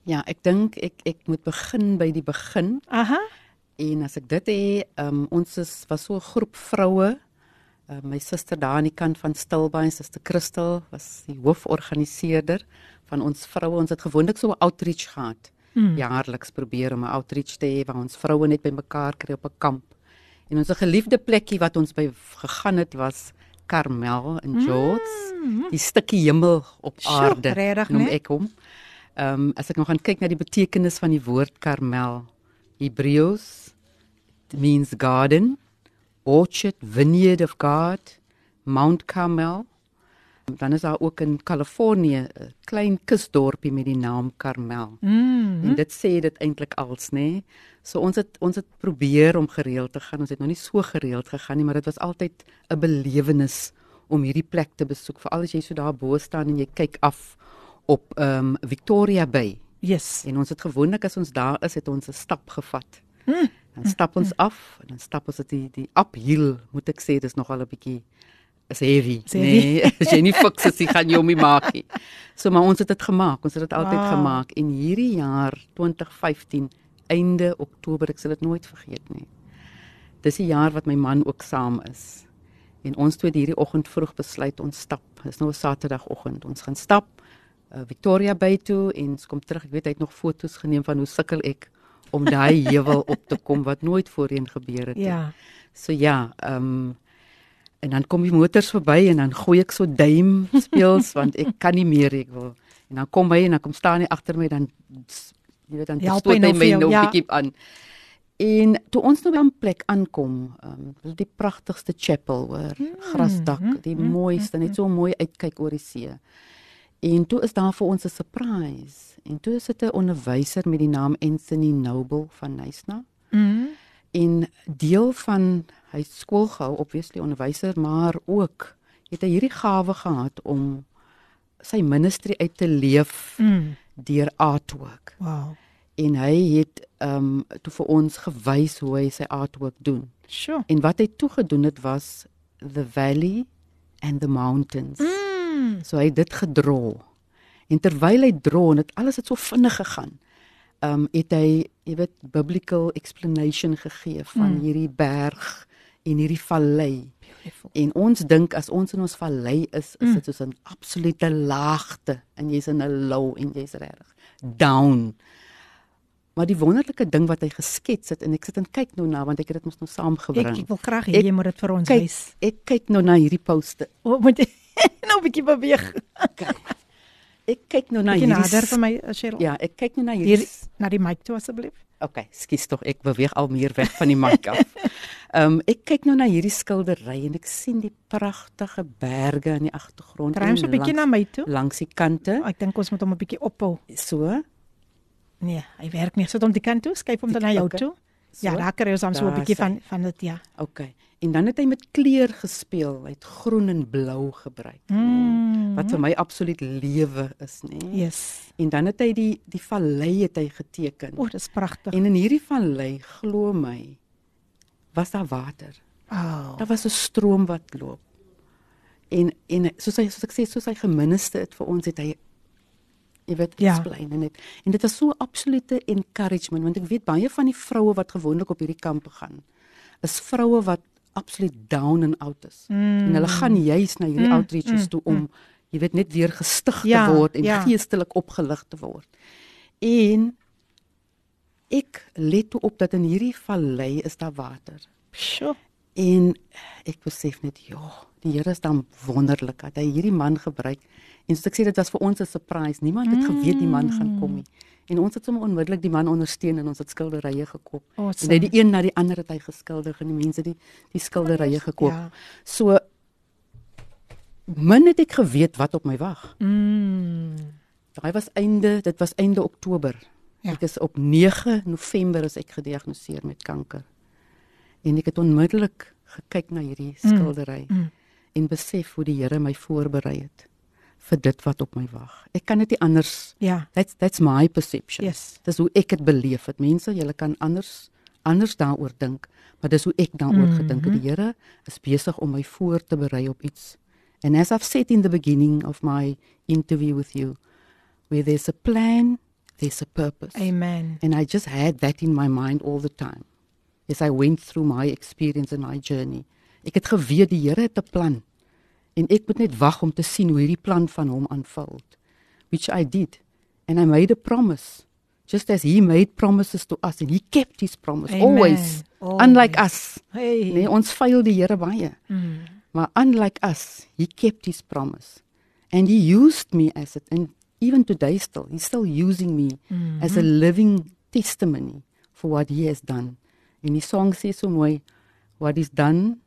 Ja, ek dink ek ek moet begin by die begin. Aha. En as ek dit hê, um, ons is was so 'n groep vroue. Uh, my suster daar aan die kant van Stilbaai, suster Christel, was die hooforganiseerder van ons vroue. Ons het gewoonlik so 'n outreach gehad. Mm. Jaarliks probeer om 'n outreach te hê waar ons vroue net bymekaar kry op 'n kamp. En ons geliefde plekkie wat ons by gegaan het was Karmel in George. Mm. Die stukkie hemel op Sjoe, aarde. regtig, noem ek hom. Ehm um, as ek nog gaan kyk na die betekenis van die woord Karmel, Hebreëus means garden, orchard, vineyard of God, Mount Carmel. Dan is daar ook in Kalifornië 'n klein kusdorpie met die naam Carmel. Mm. En dit sê dit eintlik als, nê? Nee? So ons het ons het probeer om gereeld te gaan. Ons het nog nie so gereeld gegaan nie, maar dit was altyd 'n belewenis om hierdie plek te besoek. Veral as jy so daar bo staan en jy kyk af op ehm um, Victoria Bay. Yes. En ons het gewoonlik as ons daar is, het ons 'n stap gevat. Hmm. Dan stap ons af en dan stap ons die die uphill, moet ek sê, dis nogal 'n bietjie is heavy. Heavy. Nee, as jy nie fiks is, jy gaan hom nie maak nie. So maar ons het dit gemaak. Ons het dit altyd Wow. gemaak en hierdie jaar 2015 einde Oktober, ek sal dit nooit vergeet nie. Dis die jaar wat my man ook saam is. En ons twee het hierdie oggend vroeg besluit ons stap. Dis nou 'n Saterdagoggend. Ons gaan stap uh, Victoria Bay toe en ons kom terug. Ek weet hy het nog foto's geneem van hoe sukkel ek om daai heuwel op te kom wat nooit voorheen gebeur het. nie. Ja. So ja, ehm um, en dan kom die motors verby en dan gooi ek so duim speels want ek kan nie meer ek wil. En dan kom hy en dan kom staan hy agter my dan jy weet dan stoot hy my nou ja. bietjie aan. En toe ons nou by 'n plek aankom, um, die pragtigste chapel hoor, Hmm, grasdak, die mooiste, net so mooi uitkyk oor die see. En toe is daar vir ons 'n surprise. En toe is dit 'n onderwyser met die naam Anthony Noble van Nysna. Mm. En deel van hy skool gehou obviously onderwyser, maar ook het hy hierdie gawe gehad om sy ministry uit te leef Mm. deur artwork. Wow. En hy het ehm um, toe vir ons gewys hoe hy sy artwork doen. Sure. En wat hy toe gedoen het was the valley and the mountains. Mm. So hy het dit gedra. En terwyl hy dra en dit alles het so vinnig gegaan. Ehm um, het hy, jy weet, biblical explanation gegee van Mm. hierdie berg en hierdie vallei. Beautiful. En ons dink as ons in ons vallei is, is Mm. dit soos 'n absolute laagte en jy's in 'n low en jy's regtig down. Maar die wonderlike ding wat hy geskets het en ek sit en kyk nou na want ek het dit mos nou saamgebring. Ek, ek wil graag hê jy moet dit vir ons kyk, wys. Ek kyk nou na hierdie poste. O, moet nou 'n bietjie beweeg. Ek kyk nou na hierdie nader vir my, uh, Cheryl. Ja, ek kyk nou na hierdie Hier na die mic toe asseblief. Okay, skus tog, ek beweeg al meer weg van die mic af. Ehm um, ek kyk nou na hierdie skildery en ek sien die pragtige berge in die agtergrond. Draai hom so 'n bietjie na my toe. Langs die kante. Ek dink ons moet hom 'n bietjie ophou. So. Nee, hy werk nie. Sit hom die kant toe, skuif hom dan na jou Okay. toe. So. Ja, daar kry ons hom so 'n bietjie van van dit ja. Okay. En dan het hy met kleur gespeel. Hy het groen en blou gebruik. Mm. Wat vir my absoluut lewe is, nê? Yes. En dan het hy die die vallei het hy geteken. O, dis pragtig. En in hierdie vallei, glo my, was daar water. Oh. Daar was 'n stroom wat loop. En en soos hy soos ek sê, soos hy geminister het vir ons het hy jy weet Ja. explain en dit en dit was so absolute encouragement want ek weet baie van die vroue wat gewoonlik op hierdie kampe gaan is vroue wat absoluut down and out is. Mm. En hulle gaan juis na hierdie Mm, outreaches mm, toe om jy weet net weer gestig Ja, te word en ja. geestelik opgelig te word. En ek let toe op dat in hierdie vallei is daar water. Sjoe. En ek besef net, ja, die Here is dan wonderlik dat hy hierdie man gebruik. En soos ek sê dit was vir ons 'n surprise. Niemand het geweet die man gaan kom nie. En ons het sommer onmiddellik die man ondersteun en ons het skilderye gekoop. Awesome. En hy die een na die ander het hy geskilder en die mense die die skilderye gekoop. Ja. So min het ek geweet wat op my wag. Mm. Daai was einde, dit was einde Oktober. Ja. Ek is op 9 November is ek gediagnoseer met kanker. En ek het onmiddellik gekyk na hierdie Mm, skildery mm. en besef hoe die Here my voorberei het vir dit wat op my wag. Ek kan dit nie anders Ja. That's that's my perception. Yes. Dis hoe ek dit beleef het. Mense, julle kan anders anders daaroor dink, maar dis hoe ek daaroor Mhm. gedink het. Die Here is besig om my voor te berei op iets. And as I've said in the beginning of my interview with you, where there's a plan, there's a purpose. Amen. And I just had that in my mind all the time. As I went through my experience and my journey. Ek het geweet die Here het 'n plan. En ek moet net wag om te sien hoe hierdie plan van hom unfold. Which I did. And I made a promise. Just as he made promises to us and he kept his promise Amen. always. Always. Unlike us. Hey. Nee, ons faal die Here baie. Mm. Maar unlike us, he kept his promise. And he used me as it and even today still, he's still using me Mhm. as a living testimony for what he has done. En die song sê so mooi, what is done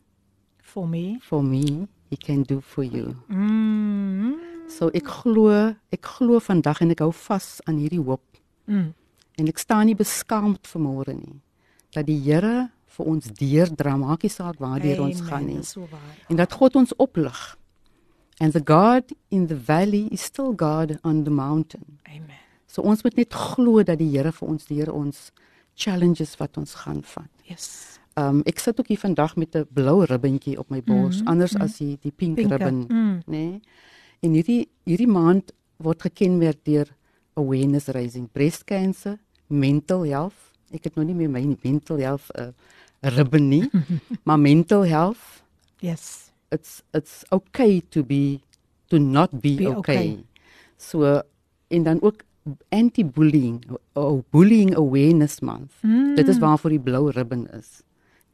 For me. for me, he can do for you. Mm. So ek glo, ek glo vandag en ek hou vas aan hierdie hoop. Mm. En ek staan nie beskaamd vanmôre nie dat die Here vir ons deurdra, maak nie saak waartoe ons Amen, gaan nie. so waar. En dat God ons oplig. And the God in the valley is still God on the mountain. Amen. So ons moet net glo dat die Here vir ons deur ons challenges wat ons gaan vat. Yes. Um ek sit ook hier vandag met 'n blou ribbentjie op my bors, Mhm, anders mhm. as die die pink Pinke, ribbon, mm. nê? Nee? En hierdie hierdie maand word gekenmerk deur awareness raising breast cancer, mental health. Ek het nog nie meer my mental health 'n uh, ribbon nie, maar mental health Yes. it's it's okay to be to not be, Be okay. okay. So en dan ook anti-bullying, oh, bullying awareness month. Mm. Dit is waarvoor die blou ribbon is.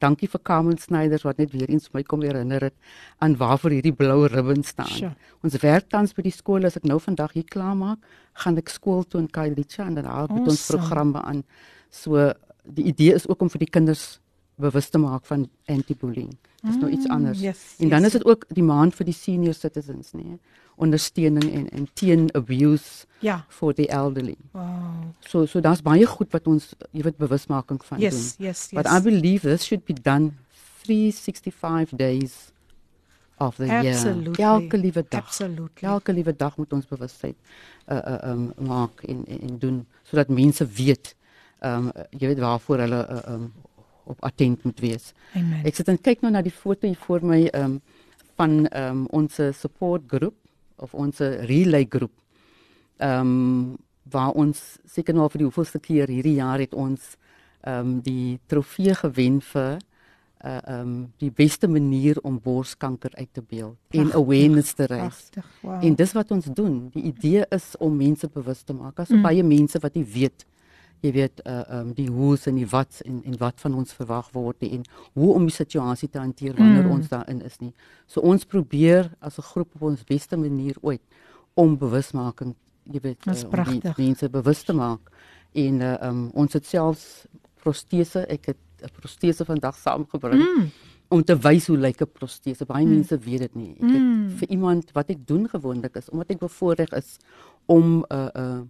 Dankie vir Carmen Snyders wat net weer eens my kom herinner het aan waarvoor hierdie blou ribbon staan. Sure. Ons werk tans by die skool as ek nou vandag hier klaar maak, gaan ek skool toe in Kailicha en dan haal met ons Awesome. programme aan. So die idee is ook om vir die kinders bewus te maak van anti-bullying. Dis nou iets Mm, anders. yes, en dan yes. is dit ook die maand vir die senior citizens, nee. Ondersteuning en en teen abuse Ja. for the elderly. Wow. So so daar's baie goed wat ons jy weet bewusmaking van Yes, doen. yes, But yes. I believe this should be done 365 days of the Absolutely. year. Elke liewe dag. Absolutely. Elke liewe dag moet ons bewustheid uh uh um maak en en, en doen sodat mense weet um jy weet waarvoor hulle uh, um op attent moet wees. Amen. Ek sit en kyk nou na die foto hier voor my um van um ons support groep of ons relay groep. Um waar ons seker nou vir die hoeveelste keer hierdie jaar het ons um die trofee gewen vir uh um die beste manier om borskanker uit te beeld en Pragtig, awareness te raise. pragtig, wow. En dis wat ons doen. Die idee is om mense bewus te maak. Daar's Mm. baie mense wat nie weet jy weet uh um die hoe's en die wat's en en wat van ons verwag word nie en hoe om die situasie te hanteer wanneer Mm. ons daarin is nie. So ons probeer as 'n groep op ons beste manier ooit om bewusmaking jy weet uh, om die mense bewus te maak. En uh, um ons het selfs protese, ek het 'n protese vandag saamgebring Mm. om te wys hoe lyk 'n protese. Baie Mm. mense weet dit nie. Ek het Mm. vir iemand wat ek doen gewoonlik is omdat ek bevoorreg is om 'n uh, uh,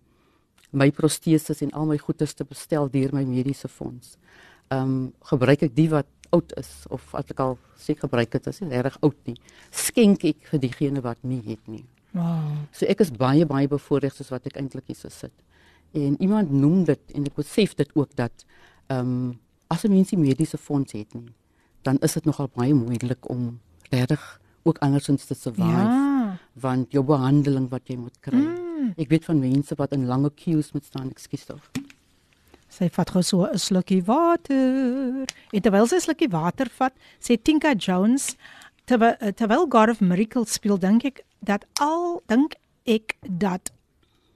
my proteses en al my goederes te bestel deur my mediese fonds. Ehm um, gebruik ek die wat oud is of as ek al sê gebruik dit is nie reg oud nie. Skenk ek vir diegene wat nie het nie. Wow. So ek is baie baie bevoorreg soos wat ek eintlik hier so sit. En iemand noem dit en ek besef dit ook dat ehm um, as 'n mens nie mediese fonds het nie, dan is dit nogal baie moeilik om regtig ook andersins te survive. Ja. Want jou behandeling wat jy moet kry. Mm. Ek weet van mense wat in lange queues moet staan, ekskuus tog. Sy vat gou so 'n slukkie water. En terwyl sy 'n slukkie water vat, sê Tinka Jones terwyl terwyl God of Miracles speel, dink ek dat al dink ek dat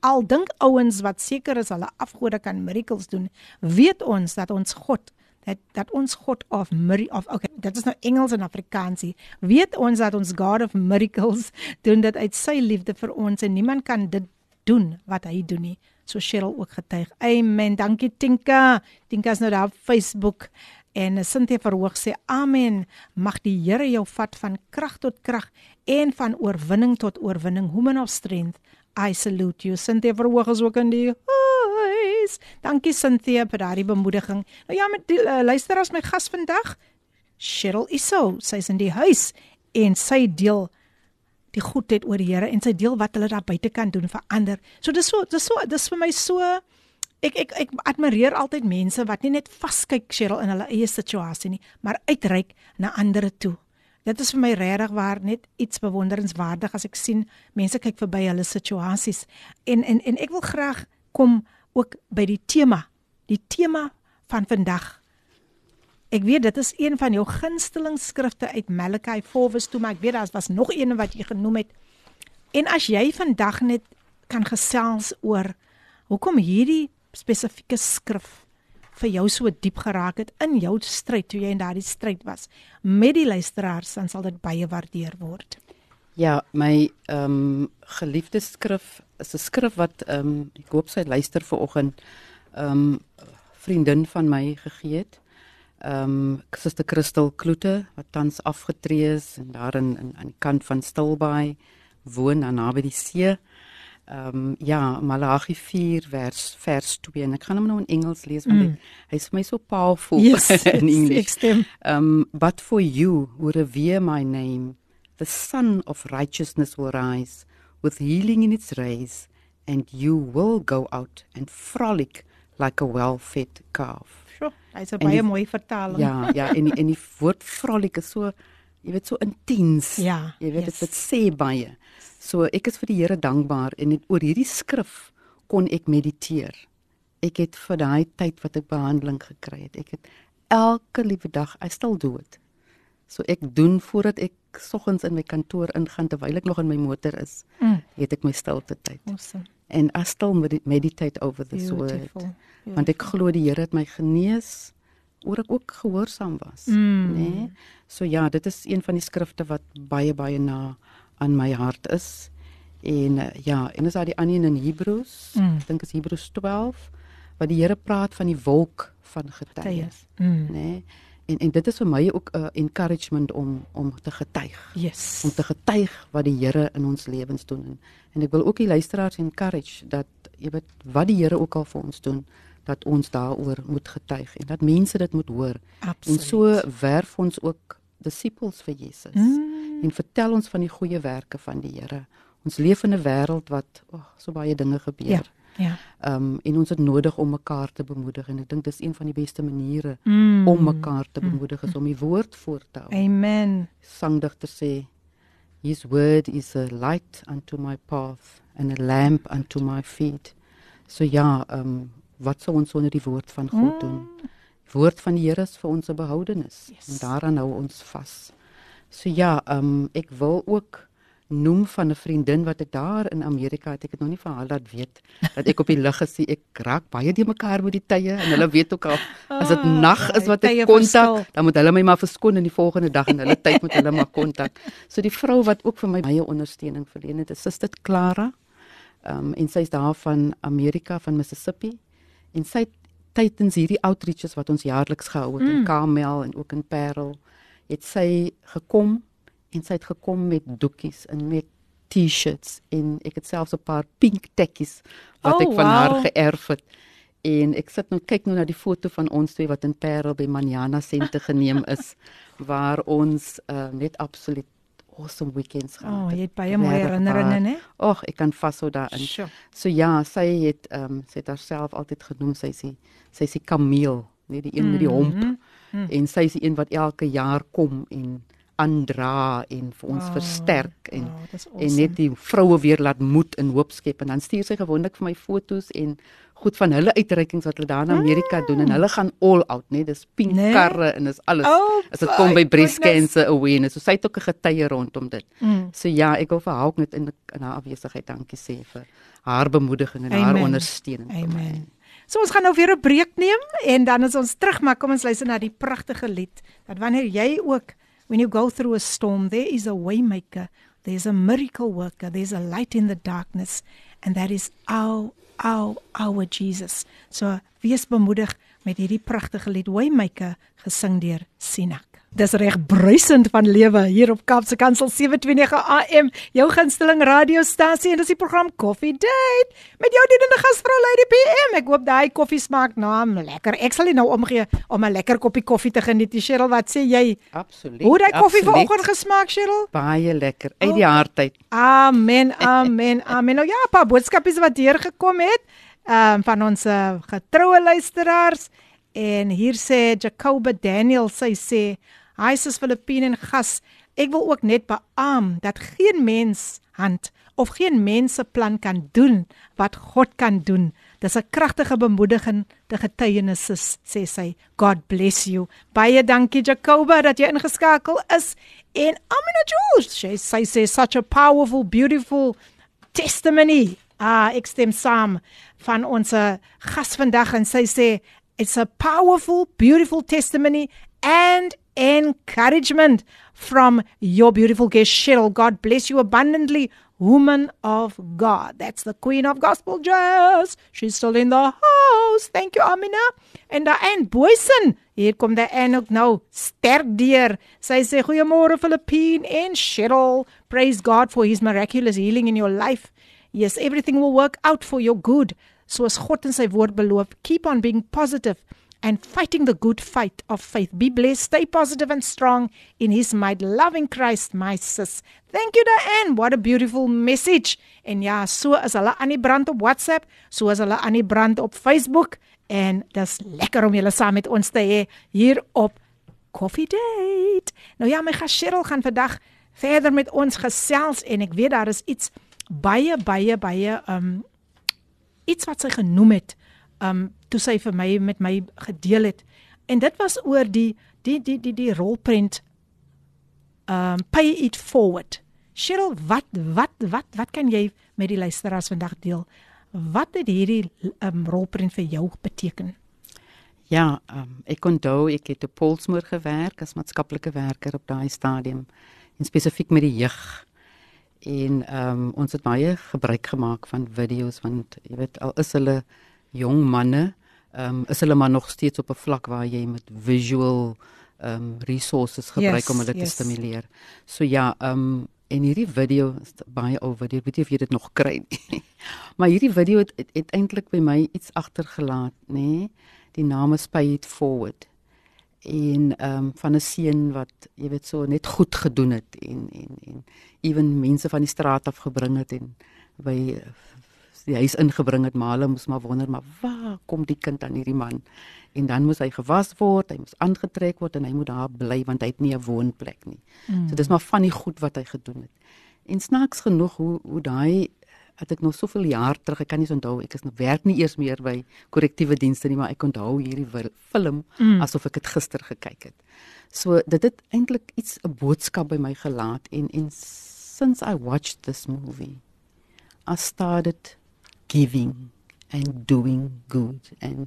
al dink ouens wat seker is hulle afgode kan miracles doen, weet ons dat ons God dat dat ons God of mir of okay, dit is nou Engels en Afrikaansie. Weet ons dat ons God of miracles doen dit uit sy liefde vir ons en niemand kan dit doen wat hy doen nie. So Cheryl ook getuig. Amen. Dankie Tinka. Tinka is nou daar op Facebook en Cynthia verhoog sê amen. Mag die Here jou vat van krag tot krag en van oorwinning tot oorwinning. Woman of strength. I salute you. Cynthia verhoog is ook in die huis. Dankie Cynthia vir daardie bemoediging. Nou ja, met die uh, luister as my gas vandag. Cheryl Iso, sy's in die huis en sy deel die goedheid oor die Here en sy deel wat hulle daar buite kan doen vir ander. So dis so dis so dis vir my so ek ek ek admireer altyd mense wat nie net vaskyk Cheryl in hulle eie situasie nie, maar uitreik na ander toe. Dit is vir my regtig waar net iets bewonderenswaardig as ek sien mense kyk verby hulle situasies. En en en ek wil graag kom ook by die tema. Die tema van vandag. Ek weet dit is een van jou gunsteling skrifte uit Malekai 4 vers 2, maar ek weet daar was nog een wat jy genoem het. En as jy vandag net kan gesels oor hoekom hierdie spesifieke skrif vir jou so diep geraak het in jou stryd toe jy in daardie stryd was met die luisteraars, dan sal dit baie waardeer word. Ja, my ehm um, geliefde skrif is 'n skrif wat ehm um, ek hoop sy luister vanoggend ehm um, vriendin van my gegee het. Ehm um, Suster Christel Kloete wat tans afgetree is en daar in, in aan die kant van Stilbaai woon daar naby die see. Ehm um, ja, Malagi 4 vers vers 2 en ek gaan hom nou in Engels lees want Mm. hy is vir my so powerful Yes, in English. stem. Um, but for you who revere my name, the sun of righteousness will rise with healing in its rays, and you will go out and frolic like a well-fed calf. Hy's 'n baie die- mooi vertaling. Ja, ja, en die, en die woord frolic is so, jy weet, so intens. Ja, Jy weet yes. dit dit sê baie. So ek is vir die Here dankbaar en het, oor hierdie skrif kon ek mediteer. Ek het vir daai tyd wat ek behandeling gekry het, ek het elke liewe dag, I still do it. So ek doen voordat ek soggens in my kantoor ingaan terwyl ek nog in my motor is, Mm. het ek my stilte tyd. Awesome. En I still med- meditate over this Beautiful, word. Want ek glo die Here het my genees waaroor ek ook gehoorsaam was, Mm. nê? Nee? So ja, dit is een van die skrifte wat baie baie na aan my hart is. En uh, ja, en is daar die ander een in Hebreërs, Mm. ek dink is Hebreërs 12 waar die Here praat van die wolk van getuies, Mm. nê? Nee? En en dit is vir my ook 'n uh, encouragement om om te getuig Yes. om te getuig wat die Here in ons lewens doen. En, en ek wil ook die luisteraars encourage dat jy weet wat die Here ook al vir ons doen, dat ons daaroor moet getuig en dat mense dit moet hoor. Absoluut. En so werf ons ook disippels vir Jesus. Mm. En vertel ons van die goeie werke van die Here. Ons leef in 'n wêreld wat oh, so baie dinge gebeur. Ja. Ja. Ehm um, en ons het nodig om mekaar te bemoedig en ek dink dis een van die beste maniere Mm. om mekaar te bemoedig is om die woord voor te hou Amen. sangdigter sê his word is a light unto my path and a lamp unto my feet so ja ehm um, wat sou ons sonder die woord van God doen die woord van die Here is vir ons 'n behoudenis Yes. en daaraan hou ons vas so ja ehm um, ek wil ook noem van 'n vriendin wat ek daar in Amerika het ek het nog nie van haar laat weet dat ek op die lug gesien ek raak baie die mekaar met die tye en hulle weet ook al as dit Ah, nag is wat ek kontak dan moet hulle my maar verskoon in die volgende dag en hulle tyd moet hulle maar kontak. So die vrou wat ook vir my baie ondersteuning verleen het, is Suster Clara. Ehm um, en sy's daar van Amerika van Mississippi en sy tydens hierdie outreaches wat ons jaarliks gehou het mm. in Kamel en ook in Parel, het sy gekom en sy het gekom met doekies en met T-shirts en ek het selfs 'n paar pink tekkies wat Oh, ek van haar wow. geërf het. En ek sit nou kyk nou na die foto van ons twee wat in Parel by Manjana Sente geneem is waar ons uh, net absoluut awesome weekends gehad Oh, het. jy het baie mooi herinneringe, né? Ag, ek kan vashou daarin. Sjoe. So ja, sy het ehm um, sy het haarself altyd genoem sy die sy die kameel, nie die een met die homp. Mhm. Mm. En sy is die een wat elke jaar kom en aandra en vir ons Wow. versterk en Wow, dis en awesome. net die vroue weer laat moed en hoop skep en dan stuur sy gewoonlik vir my foto's en goed van hulle uitreikings wat hulle daar in Amerika mm. doen en hulle gaan all out, né? Dis pink Nee. karre en dis alles. Oh, As dit kom by breast goodness. cancer awareness. So sy het ook 'n getuie rondom dit. Mm. So ja, ek wil vir haar ook net in in haar afwesigheid dankie sê vir haar bemoediging en haar Amen. ondersteuning vir my. So ons gaan nou weer 'n breek neem en dan is ons terug, maar kom ons luister na die pragtige lied. Dat wanneer jy ook when you go through a storm, there is a waymaker, there's a miracle worker, there's a light in the darkness and that is our our our Jesus. So wees bemoedig met hierdie pragtige lied Waymaker gesing deur Sinak. Dis reg bruisend van lewe hier op Kaapse Kansel 729 AM, jou gunsteling radiostasie en dis die program Coffee Date met jou dienende gasvrou Lady PM. Ek hoop daai koffie smaak na hom lekker. Ek sal nie nou omgee om 'n lekker koppie koffie te geniet. nie. Cheryl, wat sê jy? Absoluut. Hoe daai koffie vanoggend gesmaak, Cheryl? baie lekker uit die hart uit. Amen, amen, amen. Nou ja, 'n paar boodskapies wat hier gekom het, ehm um, van ons uh, getroue luisteraars en hier sê Jacoba Daniel sy sê, "Hi sis Filippine en gas, ek wil ook net beamoen dat geen mens hand of geen mense plan kan doen wat God kan doen. Dis 'n kragtige bemoediging te getuienis is, sê sy. God bless you. Baie dankie Jacoba dat jy ingeskakel is. En Amina Jules, sy sy sê such a powerful, beautiful testimony. Ah, ek stem saam van ons eh, gas vandag en sy sê it's a powerful, beautiful testimony and encouragement from your beautiful guest Cheryl. God bless you abundantly, woman of God. That's the queen of gospel jazz. She's still in the house. Thank you, Amina. And uh, En Diane Boysen. Hier kom Diane ook nou sterk deur. Sy sê goeiemôre Filippine en Cheryl. Praise God for his miraculous healing in your life. Yes, everything will work out for your good. Soos God in sy woord beloof, keep on being positive and fighting the good fight of faith. Be blessed, stay positive and strong in his might. Loving Christ, my sis. Thank you Diane. What a beautiful message. En ja, so is hulle aan die brand op WhatsApp, so is hulle aan die brand op Facebook en dis lekker om julle saam met ons te hê hier op Coffee Date. Nou ja, my gas Cheryl gaan vandag verder met ons gesels en ek weet daar is iets baie baie baie um iets wat sy genoem het um toe sy vir my met my gedeel het. En dit was oor die die die die die rolprent um pay it forward. Cheryl, wat wat wat wat kan jy met die luisteraars vandag deel? Wat het hierdie um rolprent vir jou beteken? Ja, um, ek onthou ek het op Polsmoor gewerk as maatskaplike werker op daai stadium en spesifiek met die jeug. En ehm um, ons het baie gebruik gemaak van video's want jy weet al is hulle jong manne, ehm um, is hulle maar nog steeds op 'n vlak waar jy met visual ehm um, resources gebruik Yes, om hulle yes. te stimuleer. So ja, ehm um, en hierdie video is baie ou video, weet nie of jy dit nog kry nie. maar hierdie video het, het, het eintlik by my iets agtergelaat, nê? Nee? Die naam is Pay It Forward. En ehm um, van 'n seun wat jy weet so net goed gedoen het en en en ewen mense van die straat af gebring het en by die huis ingebring het, maar hulle moes maar wonder maar waar kom die kind aan hierdie man? En dan moes hy gewas word, hy moes aangetrek word en hy moet daar bly want hy het nie 'n woonplek nie. Mm. So dis maar van die goed wat hy gedoen het. En snaaks genoeg hoe hoe daai het ek nog soveel jaar terug, ek kan nie onthou, ek is nog werk nie eers meer by korrektiewe dienste nie, maar ek onthou hierdie film mm. asof ek dit gister gekyk het. So dit het eintlik iets 'n boodskap by my gelaat en en since I watched this movie I started giving and doing good and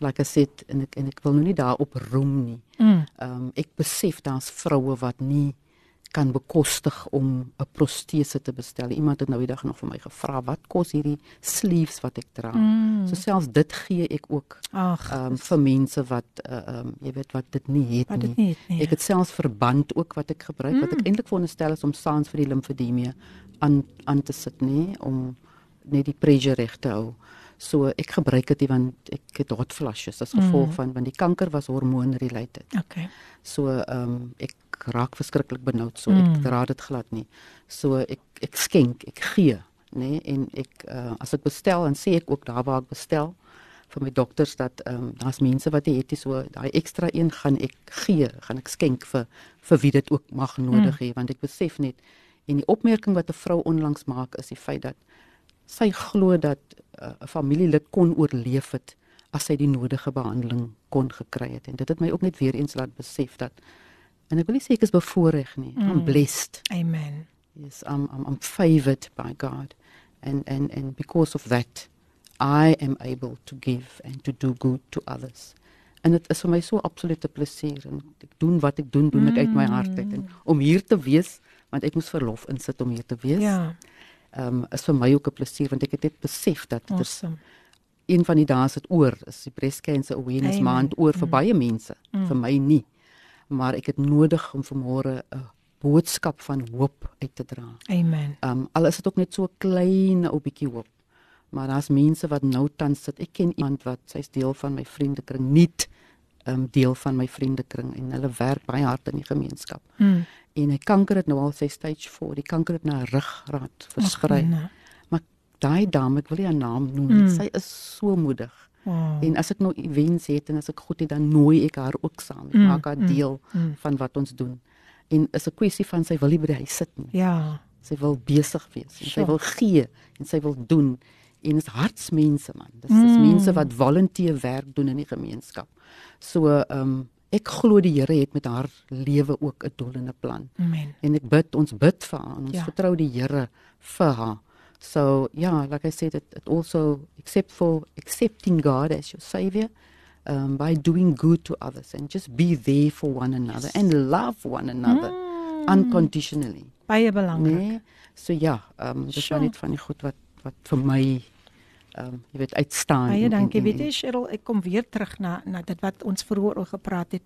like I said en ek en ek wil nou nie daarop roem nie. Mm. Ehm um, ek besef daar's vroue wat nie kan bekostig om 'n protese te bestel. Iemand het nou die dag nog vir my gevra wat kos hierdie sleeves wat ek dra. Mm. So selfs dit gee ek ook Ag, ehm um, vir mense wat ehm um, jy weet wat dit nie het Wat nie. dit nie het nie, Ek het selfs verband ook wat ek gebruik mm. wat ek eintlik veronderstel is om saans vir die limfedemie aan aan te sit nê om net die pressure reg te hou. So ek gebruik dit want ek het hot flushes as gevolg mm. van want die kanker was hormoon related. okay. So ehm um, ek raak verskriklik benoud so mm. ek dra dit glad nie. So ek ek skenk, ek gee, nê nee? en ek uh, as ek bestel en sê ek ook daar waar ek bestel vir my dokters dat ehm um, daar's mense wat dit het so daai ekstra een gaan ek gee, gaan ek skenk vir vir wie dit ook mag nodig hê want ek besef net en die opmerking wat 'n vrou onlangs maak is die feit dat sy glo dat uh, 'n familielid kon oorleef het as sy die nodige behandeling kon gekry het. En dit het my ook net weer eens laat besef dat en ek wil nie sê ek is bevoorreg nie mm. I'm blessed. Amen. yes I'm, I'm I'm favored by God. And and and because of that I am able to give and to do good to others. En dit is vir my so absolute plesier en ek doen wat ek doen doen ek uit my hart uit. En om hier te wees want ek moes verlof insit om hier te wees. Ja, ehm um, is vir my ook 'n plesier want ek het net besef dat dit awesome. een van die dae is dit oor is die breast cancer awareness Amen. maand oor vir baie mense mm. vir my nie maar ek het nodig om vanmôre 'n boodskap van hoop uit te dra. Amen. Ehm um, al is dit ook net so klein ou bietjie hoop. Maar daar's mense wat nou tans sit. Ek ken iemand wat sy's deel van my vriendekring, nie ehm um, deel van my vriendekring en hulle werk baie hard in die gemeenskap. Mm. En hy kanker het nou al sy stage 4. Die kanker het na ruggraat versprei. Ag, nee. Maar daai dame, ek wil nie haar naam noem nie. Mm. Sy is so moedig. Wow. En as ek nou events het en as ek goed het, dan nooi ek haar ook saam. Ek Mm, maak haar mm, deel mm. van wat ons doen. En is 'n kwessie van sy wil nie by die huis sit nie. Ja. Sy wil besig wees en sy Sure. wil gee en sy wil doen. En is hartsmense man. Dis is mense wat volunteer werk doen in die gemeenskap. So ehm um, ek glo die Here het met haar lewe ook 'n doel en 'n plan. Amen. En ek bid, ons bid vir haar en ons Ja. ja. vertrou die Here vir haar. So yeah, like I said, it, it also except for accepting God as your savior, um, by doing good to others and just be there for one another and love one another Mm. unconditionally. Baie belangrik. Nee. So ja, ehm um, dis Sure. net van die goed wat wat vir my um, jy weet uitstaan. Baie en- dankie. en- Weet en- jy Cheryl, ek kom weer terug na na dit wat ons vroeër oor gepraat het.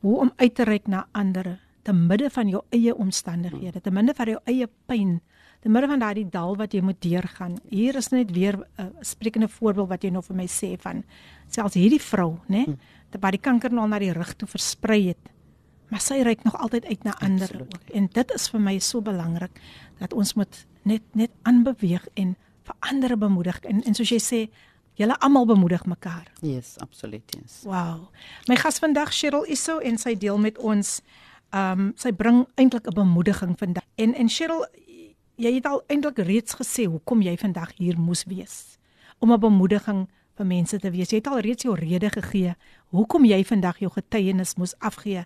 Hoe om uit te reik na ander te midde van jou eie omstandighede, te midde van jou eie pyn, te midde van daardie dal wat jy moet deurgaan. Hier is net weer 'n uh, sprekende voorbeeld wat jy nou vir my sê van selfs hierdie vrou, né, Hm. dat waar die kanker nou na die rug toe versprei het. Maar sy reik nog altyd uit na ander ook. En dit is vir my so belangrik dat ons moet net net aanbeweeg en vir ander bemoedig en en soos jy sê, julle almal bemoedig mekaar. Yes, absoluut, yes. Wow. My gas vandag Cheryl Isso en sy deel met ons ehm um, sy bring eintlik 'n bemoediging vandag. En en Cheryl, jy het al eintlik reeds gesê hoekom jy vandag hier moes wees. Om 'n bemoediging vir mense te wees. Jy het al reeds jou rede gegee hoekom jy vandag jou getuienis moes afgee.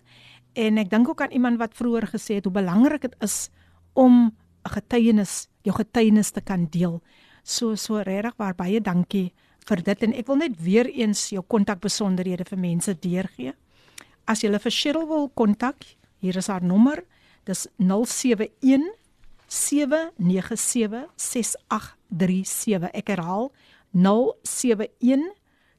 En ek dink ook aan iemand wat vroeër gesê het hoe belangrik dit is om 'n getuienis, jou getuienis te kan deel. So so regtig waar baie dankie vir dit en ek wil net weer eens jou kontakbesonderhede vir mense deurgee. As jy vir Cheryl wil kontak, hier is haar nommer. Dis 071 797 6837. Ek herhaal 071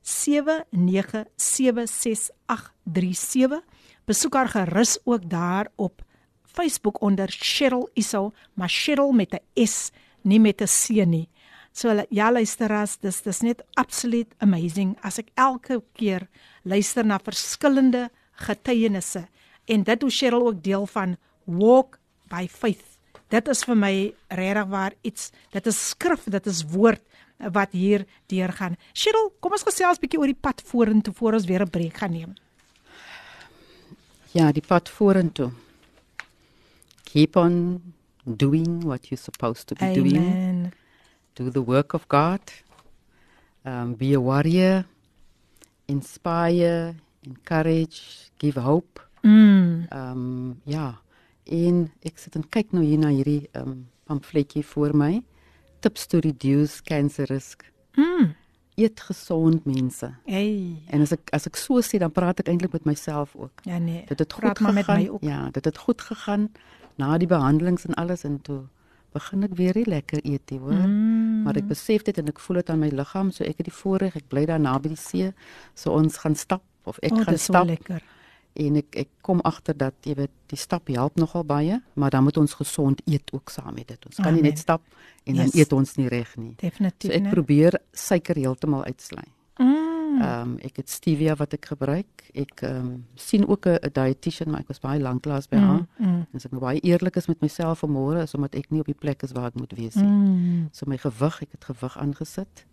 7976837. Besoek haar gerus ook daar op Facebook onder Cheryl Iso, maar Cheryl met 'n S, nie met 'n C nie. So ja luisteras, dis dis net absoluut amazing as ek elke keer luister na verskillende getuienisse en dit hoe Cheryl ook deel van walk by faith. Dit is vir my regtig waar iets. Dit is skrif, dit is woord wat hier deurgaan. Cheryl, kom ons gesels bietjie oor die pad vorentoe voor ons weer 'n breek gaan neem. Ja, die pad vorentoe. Keep on doing what you're supposed to be Amen. doing. Do the work of God. Um, be a warrior. Inspire, encourage, give hope. Mm. Um ja. En ek sit en kyk nou hier na hierdie um pamfletjie voor my. Tips to reduce cancer risk. Mm. Eet gesond mense. Hey. En as ek as ek so sê dan praat ek eintlik met myself ook. Ja nee. Dit het praat goed maar met gegaan. my ook. Ja, dit het goed gegaan na die behandelings en alles en toe begin ek weer lekker eet hoor. Mm. Maar ek besef dit en ek voel dit aan my liggaam, so ek het die voorreg, ek bly daar naby die see, so ons gaan stap of ek oh, gaan stap lekker. en ek ek kom agter dat jy weet die stap help nogal baie, maar dan moet ons gesond eet ook saam met dit. Ons kan nie Amen. net stap en Yes. dan eet ons nie reg nie. Definitief. So ek né? probeer suiker heeltemal uitsly. Mm. Ehm um, ek het stevia wat ek gebruik. Ek ehm um, sien ook 'n dietitian, maar ek was baie lanklaas by haar. Mm, mm. En as ek nou baie eerlik is met myself vanmôre, is omdat ek nie op die plek is waar ek moet wees nie. Mm. So my gewig, ek het gewig aangesit.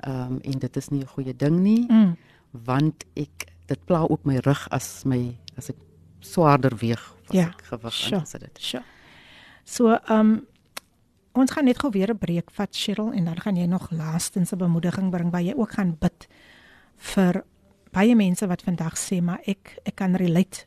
Ehm um, en dit is nie 'n goeie ding nie, Mm. want ek dit pla ook my rug as my as ek swaarder weeg as Ja, ek gewig sure. aangesit het. Sure. So, ehm um, ons gaan net gou weer 'n breek vat, Cheryl, en dan gaan jy nog laastens 'n bemoediging bring waar jy ook gaan bid vir baie mense wat vandag sê maar ek ek kan relate.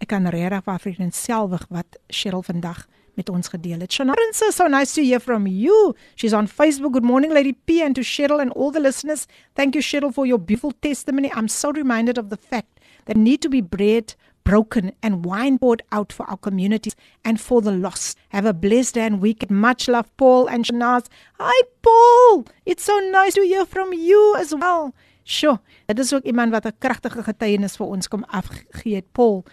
Ek kan regtig waarvan selfig wat Cheryl vandag met ons gedeel het. Shanarin says so nice to hear from you. She's on Facebook. Good morning Lady P and to Cheryl and all the listeners. Thank you Cheryl for your beautiful testimony. I'm so reminded of the fact that need to be bread broken and wine poured out for our communities and for the lost. Have a blessed and week. Much love, Paul and Shanaz. Hi, Paul. It's so nice to hear from you as well. Sure. Dit is ook iemand wat 'n kragtige getuienis vir ons kom afgegee het, Paul,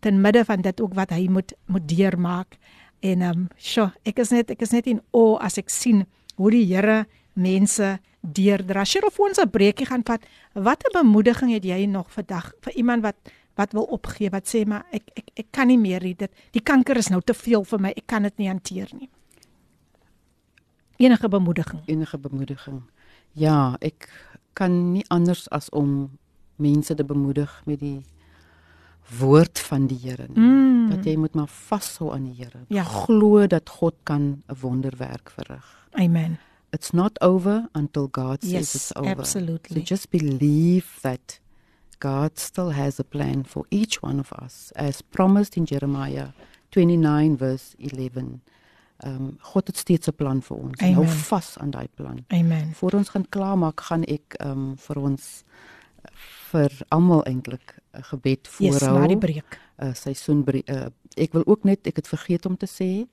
ten midde van dit ook wat hy moet moet deurmaak. En ehm um, sure, ek is net ek is net in o as ek sien hoe die Here mense deurdra. Cheryl vir ons 'n breekie gaan vat. Watter bemoediging het jy nog vandag vir iemand wat wat wil opgee, wat sê maar ek ek ek kan nie meer nie. Dit die kanker is nou te veel vir my. Ek kan dit nie hanteer nie. Enige bemoediging. Enige bemoediging. Ja, ek kan nie anders as om mense te bemoedig met die woord van die Here nie. Mm. Dat jy moet maar vashou aan die Here. Ja. Glo dat God kan 'n wonderwerk verrig. Amen. It's not over until God says Yes, it's over. absolutely. So just believe that God still has a plan for each one of us as promised in Jeremiah 29 verse 11. Um God het steeds 'n plan vir ons. Hou vas aan daai plan. Amen. Voor ons gaan klaarmaak, gaan ek um vir ons vir almal eintlik 'n gebed Yes, voorhou. na die breek. 'n seisoenbreek. Uh, ek wil ook net ek het vergeet om te sê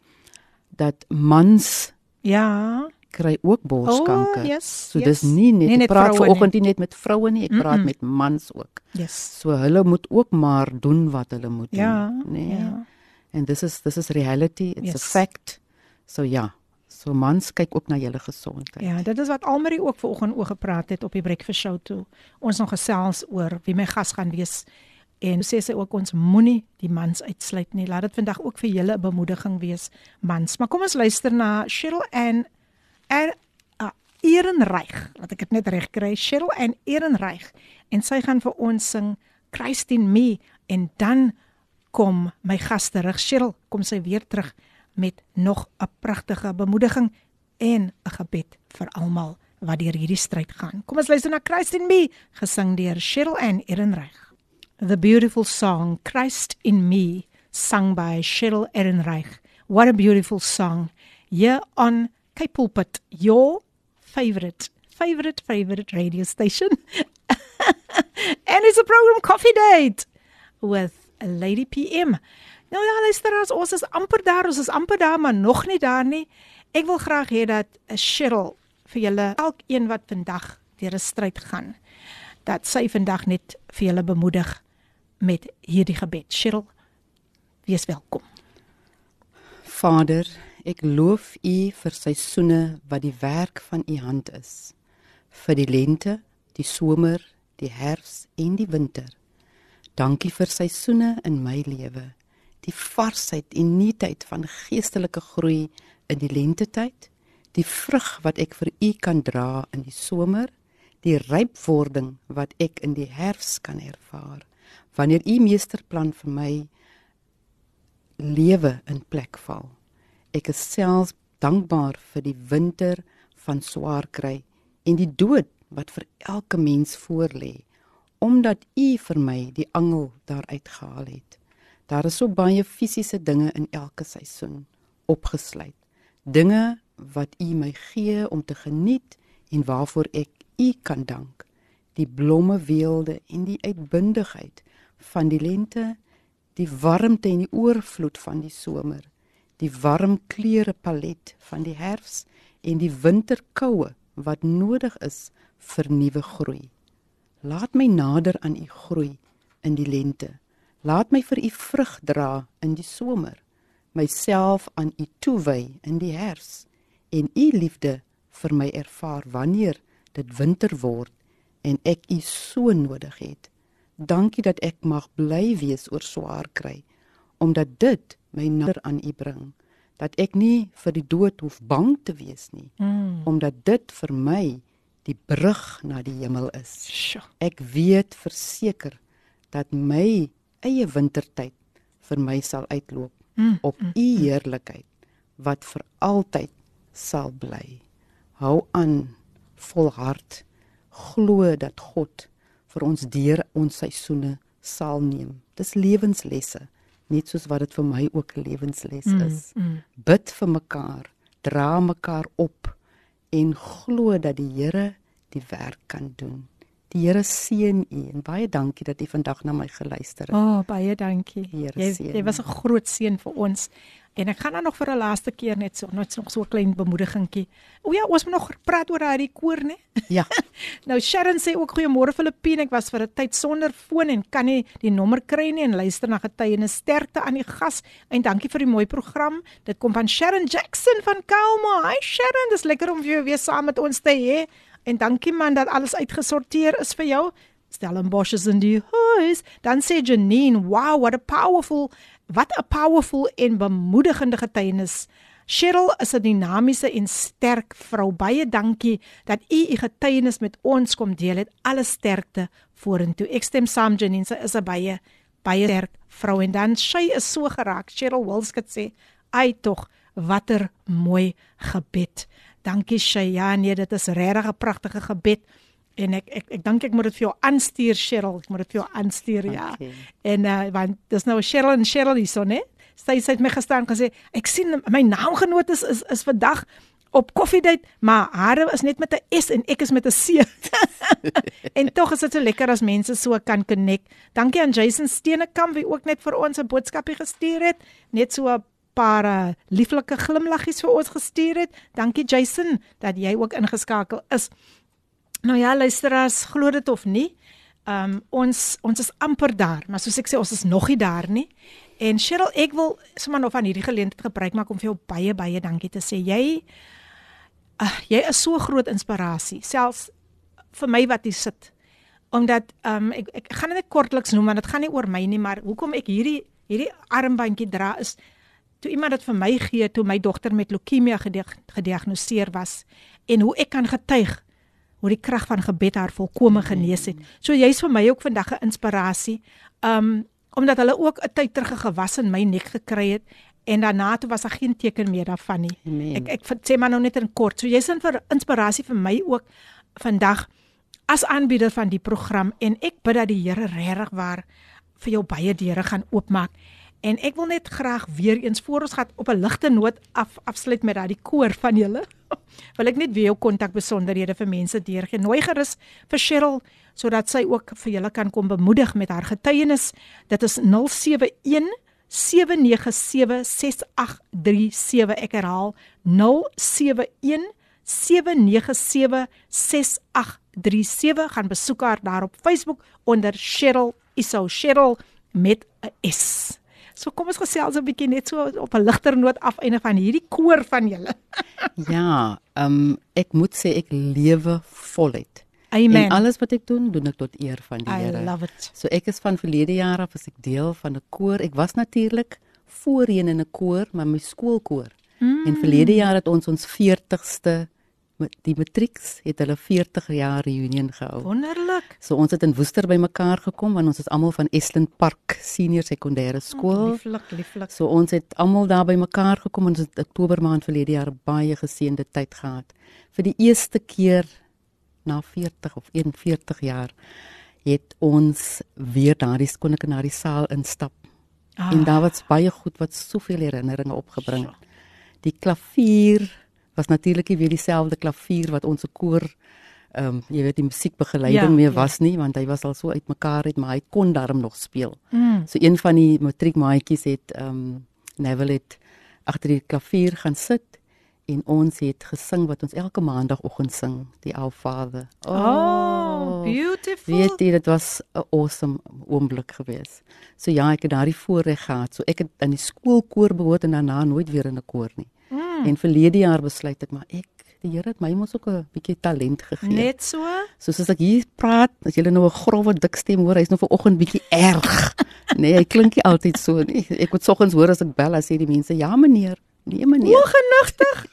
dat mans Ja. kry ook borskanker. Oh, yes, so yes. dis nie net, net praat vanoggend nie. net met vroue nie, ek praat met mans ook. Yes. So hulle moet ook maar doen wat hulle moet Ja, doen, nê? Nee? ja. En dis is dis is reality, it's Yes. a fact. So ja. So mans kyk ook na julle gesondheid. Ja, dit is wat Almarie ook vanoggend oor gepraat het op die breakfast show toe. Ons nog gesels oor wie my gas gaan wees. En sê sy ook ons moenie die mans uitsluit nie. Laat dit vandag ook vir julle 'n bemoediging wees, mans. Maar kom ons luister na Cheryl en er uh, Ehrenreich. Laat ek dit net reg kry. Cheryl en Ehrenreich. En sy gaan vir ons sing Christ in me en dan kom my gas terug. Cheryl, kom sy weer terug met nog 'n pragtige bemoediging en 'n gebed vir almal wat deur hierdie stryd gaan. Kom ons luister na Christ in me, gesing deur Cheryl en Ehrenreich. The beautiful song Christ in me, sung by Cheryl Ehrenreich. What a beautiful song. Here on Cape Pulpit, your favorite favorite favorite radio station. and it's a program Coffee Date with a Lady PM. Nou ja, luisteraars, ons is amper daar, ons is amper daar, maar nog nie daar nie. Ek wil graag hê dat 'n Cheryl vir julle elkeen wat vandag deur 'n stryd gaan, dat sy vandag net vir julle bemoedig met hierdie gebed. Cheryl, wees welkom. Vader, ek loof U vir seisoene wat die werk van U hand is. Vir die lente, die somer, die herfs en die winter. Dankie vir seisoene in my lewe. Die varsheid en nuutheid van geestelike groei in die lentetyd, die vrug wat ek vir U kan dra in die somer, die rypwording wat ek in die herfs kan ervaar. Wanneer U meesterplan vir my lewe in plek val. Ek is selfs dankbaar vir die winter van swaar kry en die dood wat vir elke mens voorlê omdat u vir my die angel daaruit gehaal het. Daar is so baie fisiese dinge in elke seisoen opgesluit. Dinge wat u my gee om te geniet en waarvoor ek u kan dank. Die blomme weelde en die uitbundigheid van die lente, die warmte en die oorvloed van die somer, die warm kleure palet van die herfs en die winterkoue wat nodig is vir nuwe groei. Laat my nader aan u groei in die lente. Laat my vir u vrug dra in die somer. Myself aan u toewy in die herfs en u liefde vir my ervaar wanneer dit winter word en ek u so nodig het. Dankie dat ek mag bly wees oor swaar kry omdat dit my nader aan u bring dat ek nie vir die dood hoef bang te wees nie Mm. omdat dit vir my die brug na die hemel is. Ek weet verseker dat my eie wintertyd vir my sal uitloop Mm, op u heerlikheid wat vir altyd sal bly. Hou aan volhard glo dat God vir ons deur ons seisoene sal neem. Dis lewenslesse, net soos wat dit vir my ook 'n lewensles Mm, is. mm. Bid vir mekaar, dra mekaar op en glo dat die Here die werk kan doen. Die Here seën u en baie dankie dat u vandag na my geluister het. O, oh, baie dankie. Here Jy seën jy was 'n groot seën vir ons. En ek gaan dan nog vir 'n laaste keer net so net nog so 'n klein bemoedigingkie. O ja, ons moet nog praat oor daai koor, né? Ja. nou Sharon sê ook goeiemôre Filippine. Ek was vir 'n tyd sonder foon en kan nie die nommer kry nie en luister na getuienis. Sterkte aan die gas en dankie vir die mooi program. Dit kom van Sharon Jackson van Kalma. Hi Sharon, dis lekker om jou weer saam met ons te hê. En dankie man dat alles uitgesorteer is vir jou. Stellenbosch is in die huis. Dan sê Janine, "Wow, what a powerful wat 'n powerful en bemoedigende getuienis." Cheryl is 'n dinamiese en sterk vrou. Baie dankie dat u u getuienis met ons kom deel het. Alle sterkte vorentoe. Ek stem saam Janine, sy is 'n baie baie sterk vrou en dan sy is so geraak. Cheryl Wilskut sê, "Ai tog, watter mooi gebed." Dankie Shay. Ja, nee, dit is regtig 'n pragtige gebed. En ek ek ek dink ek moet dit vir jou aanstuur Cheryl. Ek moet dit vir jou aanstuur ja. Dankie. En uh want dis nou Cheryl en Cheryl hierso, né? Sy sy het my gestaan gesê, ek sien my naamgenoot is is is vandag op koffiedייט, maar haar is net met 'n S en ek is met 'n C. en tog is dit so lekker as mense so kan connect. Dankie aan Jason Steenekamp wie ook net vir ons 'n boodskapie gestuur het, net so 'n paar lieflike glimlaggies vir ons gestuur het. Dankie Jason dat jy ook ingeskakel is. Nou ja, luisteraars, glo dit of nie, ehm um, ons ons is amper daar, maar soos ek sê, ons is nog nie daar nie. En Cheryl, ek wil sommer nog van hierdie geleentheid gebruik maak om vir jou baie baie dankie te sê. Jy uh, jy is so groot inspirasie, selfs vir my wat hier sit. Omdat ehm um, ek ek gaan dit kortliks noem want dit gaan nie oor my nie, maar hoekom ek hierdie hierdie armbandjie dra is toe iemand dit vir my gee toe my dogter met leukemie gediag, gediagnoseer was en hoe ek kan getuig hoe die krag van gebed haar volkome genees het. So jy's vir my ook vandag 'n inspirasie. Um omdat hulle ook 'n tyd terug 'n gewas in my nek gekry het en daarna toe was daar geen teken meer daarvan nie. Amen. Ek ek sê maar nou net in kort. So jy's 'n vir inspirasie vir my ook vandag as aanbieder van die program en ek bid dat die Here regtig waar vir jou baie deure gaan oopmaak. En ek wil net graag weer eens voor ons gaan op 'n ligte noot af afsluit met daardie koor van julle. Wil ek net weer jou kontak besonderhede vir mense deurgee. Nooi gerus vir Cheryl sodat sy ook vir julle kan kom bemoedig met haar getuienis. Dit is 071 7976837 ek herhaal 071 7976837 gaan besoek haar daar op Facebook onder Cheryl Iso Cheryl met 'n S. So kom ons gesels 'n bietjie net so op 'n ligter noot af einde van hierdie koor van julle. ja, ehm um, ek moet sê ek lewe voluit. Amen. En alles wat ek doen, doen ek tot eer van die I Here. love it. So ek is van verlede jaar af as ek deel van 'n koor. Ek was natuurlik voorheen in 'n koor, maar my skoolkoor. Mm. En verlede jaar het ons ons 40ste met die matrieks het hulle 40 jaar reunion gehou. Wonderlik. So ons het in Woester bymekaar gekom want ons is almal van Esland Park Senior Sekondêre Skool. Lieflik, lieflik. So ons het almal daar bymekaar gekom en ons het Oktober maand verlede jaar baie geseënde tyd gehad. Vir die eerste keer na 40 of 41 jaar het ons weer daardie kon ek na die saal instap. Ah. En daar was baie goed wat soveel herinneringe opgebring het. Die klavier was natuurlik nie weer dieselfde klavier wat ons koor ehm um, jy weet die musiekbegeleiding ja, mee was ja. nie want hy was al so uitmekaar het maar hy kon daarom nog speel. Mm. So een van die matriekmaatjies het ehm um, Neville het agter die klavier gaan sit en ons het gesing wat ons elke maandagooggend sing, die Our Father. Oh, oh beautiful. Weet jy dit was 'n awesome oomblik geweest. So ja, ek het daardie voorreg gehad. So ek het aan die skoolkoor behoort en daarna nooit weer in 'n koor nie. Mm. En verlede jaar besluit ek maar ek die Here het my mos ook 'n bietjie talent gegee. Net so. Soos as ek hier praat, as jy nou 'n growwe dik stem hoor, hy's nou vanoggend bietjie erg. nee, hy klink nie altyd so nie. Ek moet soggens hoor as ek bel as sê die mense, "Ja meneer." Nee meneer. O, genigtig.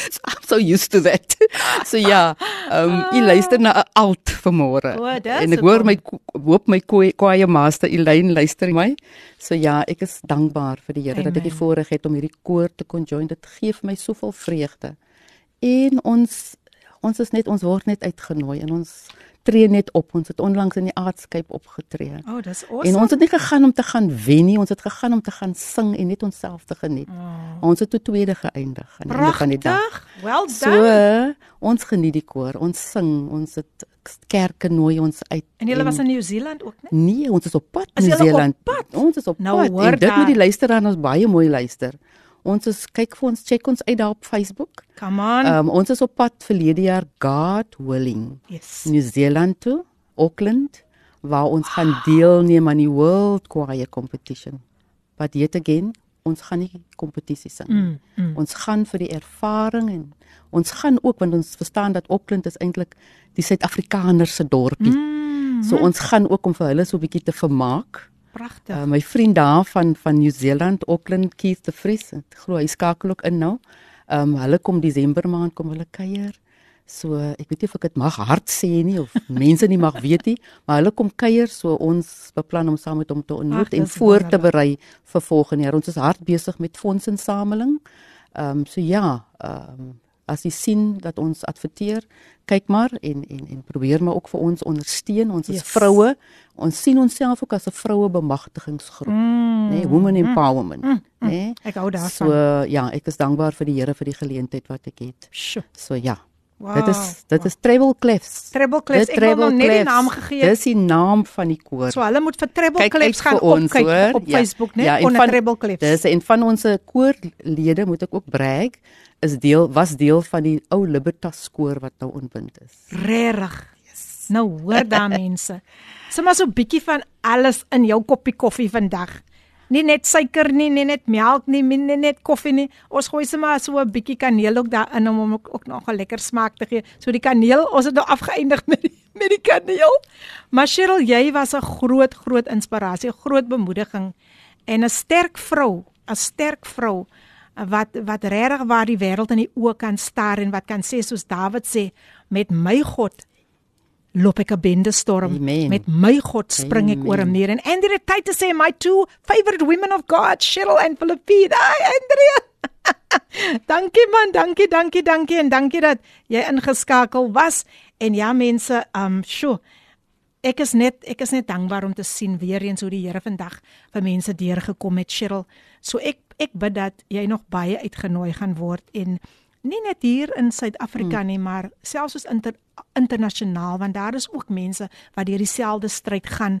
so, I'm so used to that. so ja, ehm um, jy luister na 'n alt vanmôre. Oh, en ek hoor my hoop my kwaaie master Elaine luister my. So ja, ek is dankbaar vir die Here dat ek die voorreg het om hierdie koor te kon join. Dit gee vir my soveel vreugde. En ons ons is net ons word net uitgenooi en ons tree net op. Ons het onlangs in die aardskyp opgetree. Oh, dis awesome. En ons het nie gegaan om te gaan wen nie, ons het gegaan om te gaan sing en net onsself te geniet. Oh. Ons het tot tweede geëindig aan die einde van die dag. Well done. So, ons geniet die koor, ons sing, ons het kerke nooi ons uit. En julle was in Nieu-Seeland ook, né? Nee, ons is op pad in Nieu-Seeland. Ons is op nou, pad. En dit moet die luisteraars ons baie mooi luister. Ons is kyk vir ons check ons uit daar op Facebook. Come on. Um, ons is op pad verlede jaar God willing. Yes. New Zealand toe, Auckland waar ons wow. gaan deelneem aan die World Choir Competition. But yet again, ons gaan nie kompetisie sing. Mm, mm. Ons gaan vir die ervaring en ons gaan ook want ons verstaan dat Auckland is eintlik die Suid-Afrikaners se dorpie. Mm, so ons gaan ook om vir hulle so 'n bietjie te vermaak. Pragtig. Uh, my vriend daar van van New Zealand, Auckland, Keith de Vries, ek glo hy skakel ook in nou. Ehm um, hulle kom Desember maand kom hulle kuier. So ek weet nie of ek dit mag hard sê nie of mense nie mag weet nie, maar hulle kom kuier so ons beplan om saam met hom te ontmoet en voor te berei vir volgende jaar. Ons is hard besig met fondsinsameling. Ehm um, so ja, ehm um, as jy sien dat ons adverteer, kyk maar en en en probeer maar ook vir ons ondersteun. Ons is yes. vroue. Ons sien onsself ook as 'n vroue bemagtigingsgroep, mm, nê, nee, women empowerment, mm, nê. Nee? Ek hou daarvan. So ja, ek is dankbaar vir die Here vir die geleentheid wat ek het. Sjoe. So ja. Wow. Dit is dit is Treble Clefs. Treble Clefs. Ek het nog net die naam gegee. Dis die naam van die koor. So hulle moet vir Treble Clefs gaan opkyk hoor. op ja. Facebook, né? Ja, onder Treble Clefs. Dis en van ons koorlede moet ek ook brag is deel was deel van die ou Libertas koor wat nou ontbind is. Regtig. Yes. Nou hoor daar mense. Sommige so 'n bietjie van alles in jou koppie koffie vandag. Nie net suiker nie, nie net melk nie, nie net, net koffie nie. Ons gooi sommer so 'n bietjie kaneel ook daarin om hom ook, ook nog 'n lekker smaak te gee. So die kaneel, ons het nou afgeëindig met die, met die kaneel. Maar Cheryl, jy was 'n groot groot inspirasie, groot bemoediging en 'n sterk vrou, 'n sterk vrou wat wat regtig waar die wêreld in die oë kan staar en wat kan sê soos Dawid sê met my God loop ek 'n bende storm. Amen. met my God spring ek oor 'n meer en Andrea tyd te sê my two favorite women of God Cheryl en Philippine ay Andrea. Dankie man. Dankie dankie dankie. En dankie dat jy ingeskakel was. En ja mense um sjo ek is net ek is net dankbaar om te sien weer eens hoe die Here vandag vir mense deurgekom het Cheryl. So ek ek bid dat jy nog baie uitgenooi gaan word en nie net hier in Suid-Afrika nie, maar selfs ons inter, internasionaal want daar is ook mense wat deur dieselfde stryd gaan.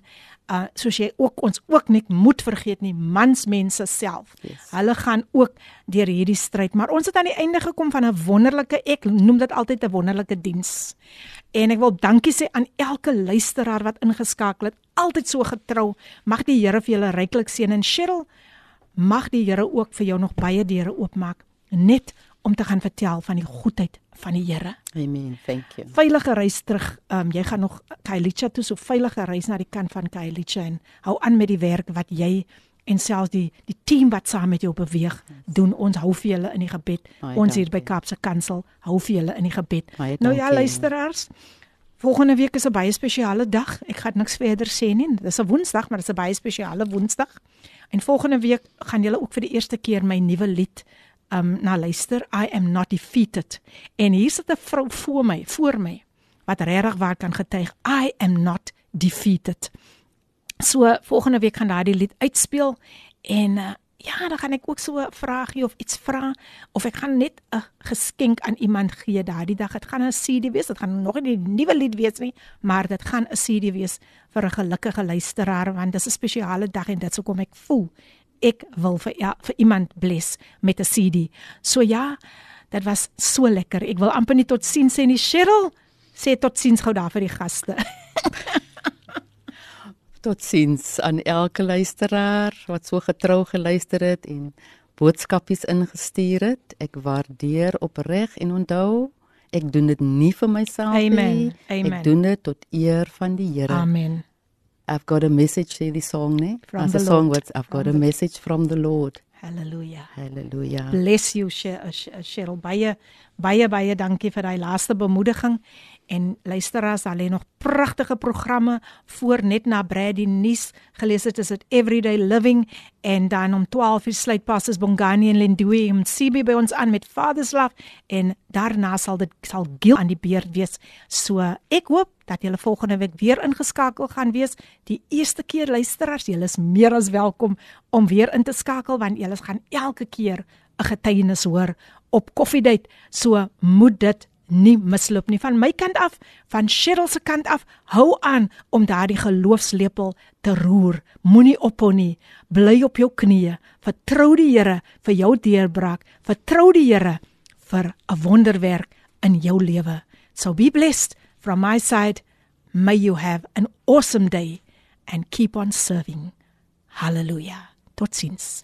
Uh soos jy ook ons ook nie moet vergeet nie, mansmense self. Yes. Hulle gaan ook deur hierdie stryd, maar ons het aan die einde gekom van 'n wonderlike ek noem dit altyd 'n wonderlike diens. En ek wil dankie sê aan elke luisteraar wat ingeskakel het, altyd so getrou. Mag die Here vir julle ryklik seën en Cheryl, mag die Here ook vir jou nog baie deure oopmaak net om te gaan vertel van die goedheid van die Here. Amen. Thank you. Veilige reis terug. Ehm um, jy gaan nog Kailicha toe, so veilige reis na die kant van Kailicha en hou aan met die werk wat jy en selfs die die team wat saam met jou beweeg doen ons hou vir julle in die gebed. Baie ons hier by dankie. Kaapse Kansel hou vir julle in die gebed. Baie Nou ja, dankie. luisteraars. Volgende week is 'n baie spesiale dag. Ek gaan niks verder sê nie. Dis 'n Woensdag, maar dit is 'n baie spesiale Woensdag. En volgende week gaan julle ook vir die eerste keer my nuwe lied um na luister. I am not defeated. En hier sit 'n vrou voor my, voor my wat regtig waar kan getuig I am not defeated. So volgende week gaan daardie lied uitspeel en uh, ja, dan gaan ek ook so 'n vraagie of iets vra of ek gaan net 'n geskenk aan iemand gee daardie dag. Dit gaan 'n CD wees. Dit gaan nog nie 'n nuwe lied wees nie, maar dit gaan 'n CD wees vir 'n gelukkige luisteraar want dis 'n spesiale dag en dit sou kom ek voel ek wil vir ja, vir iemand bless met 'n CD. So ja, dit was so lekker. Ek wil amper nie tot sien sê nie. Cheryl sê tot sins gou daar vir die gaste. Totsiens aan elke luisteraar wat so getrou geluister het en boodskapies ingestuur het. Ek waardeer opreg en onthou, ek doen dit nie vir myself Amen. nie. Amen. Ek doen dit tot eer van die Here. Amen. I've got a message sê die song, né? From As the a song what I've got a message from the Lord. Hallelujah. Hallelujah. Bless you Cheryl. Baie baie baie dankie vir daai laaste bemoediging en luisteraars, lê nog pragtige programme voor net na Brady nuus gelees het is dit Everyday Living en dan om 12 uur sluit pastors Bongani en Lindui en CB by ons aan met Father's Love en daarna sal dit sal Gil aan die beurt wees. So ek hoop dat julle volgende week weer ingeskakel gaan wees. Die eerste keer luisteraars, julle is meer as welkom om weer in te skakel want julle gaan elke keer 'n getuienis hoor op Koffiedייט. So moet dit nie misloop nie van my kant af, van Cheryl se kant af. Hou aan om daardie geloofslepel te roer. Moenie ophou nie. Bly op jou knieë. Vertrou die Here vir jou deurbraak. Vertrou die Here vir 'n wonderwerk in jou lewe. So be blessed from my side. May you have an awesome day and keep on serving. Hallelujah. Totsiens.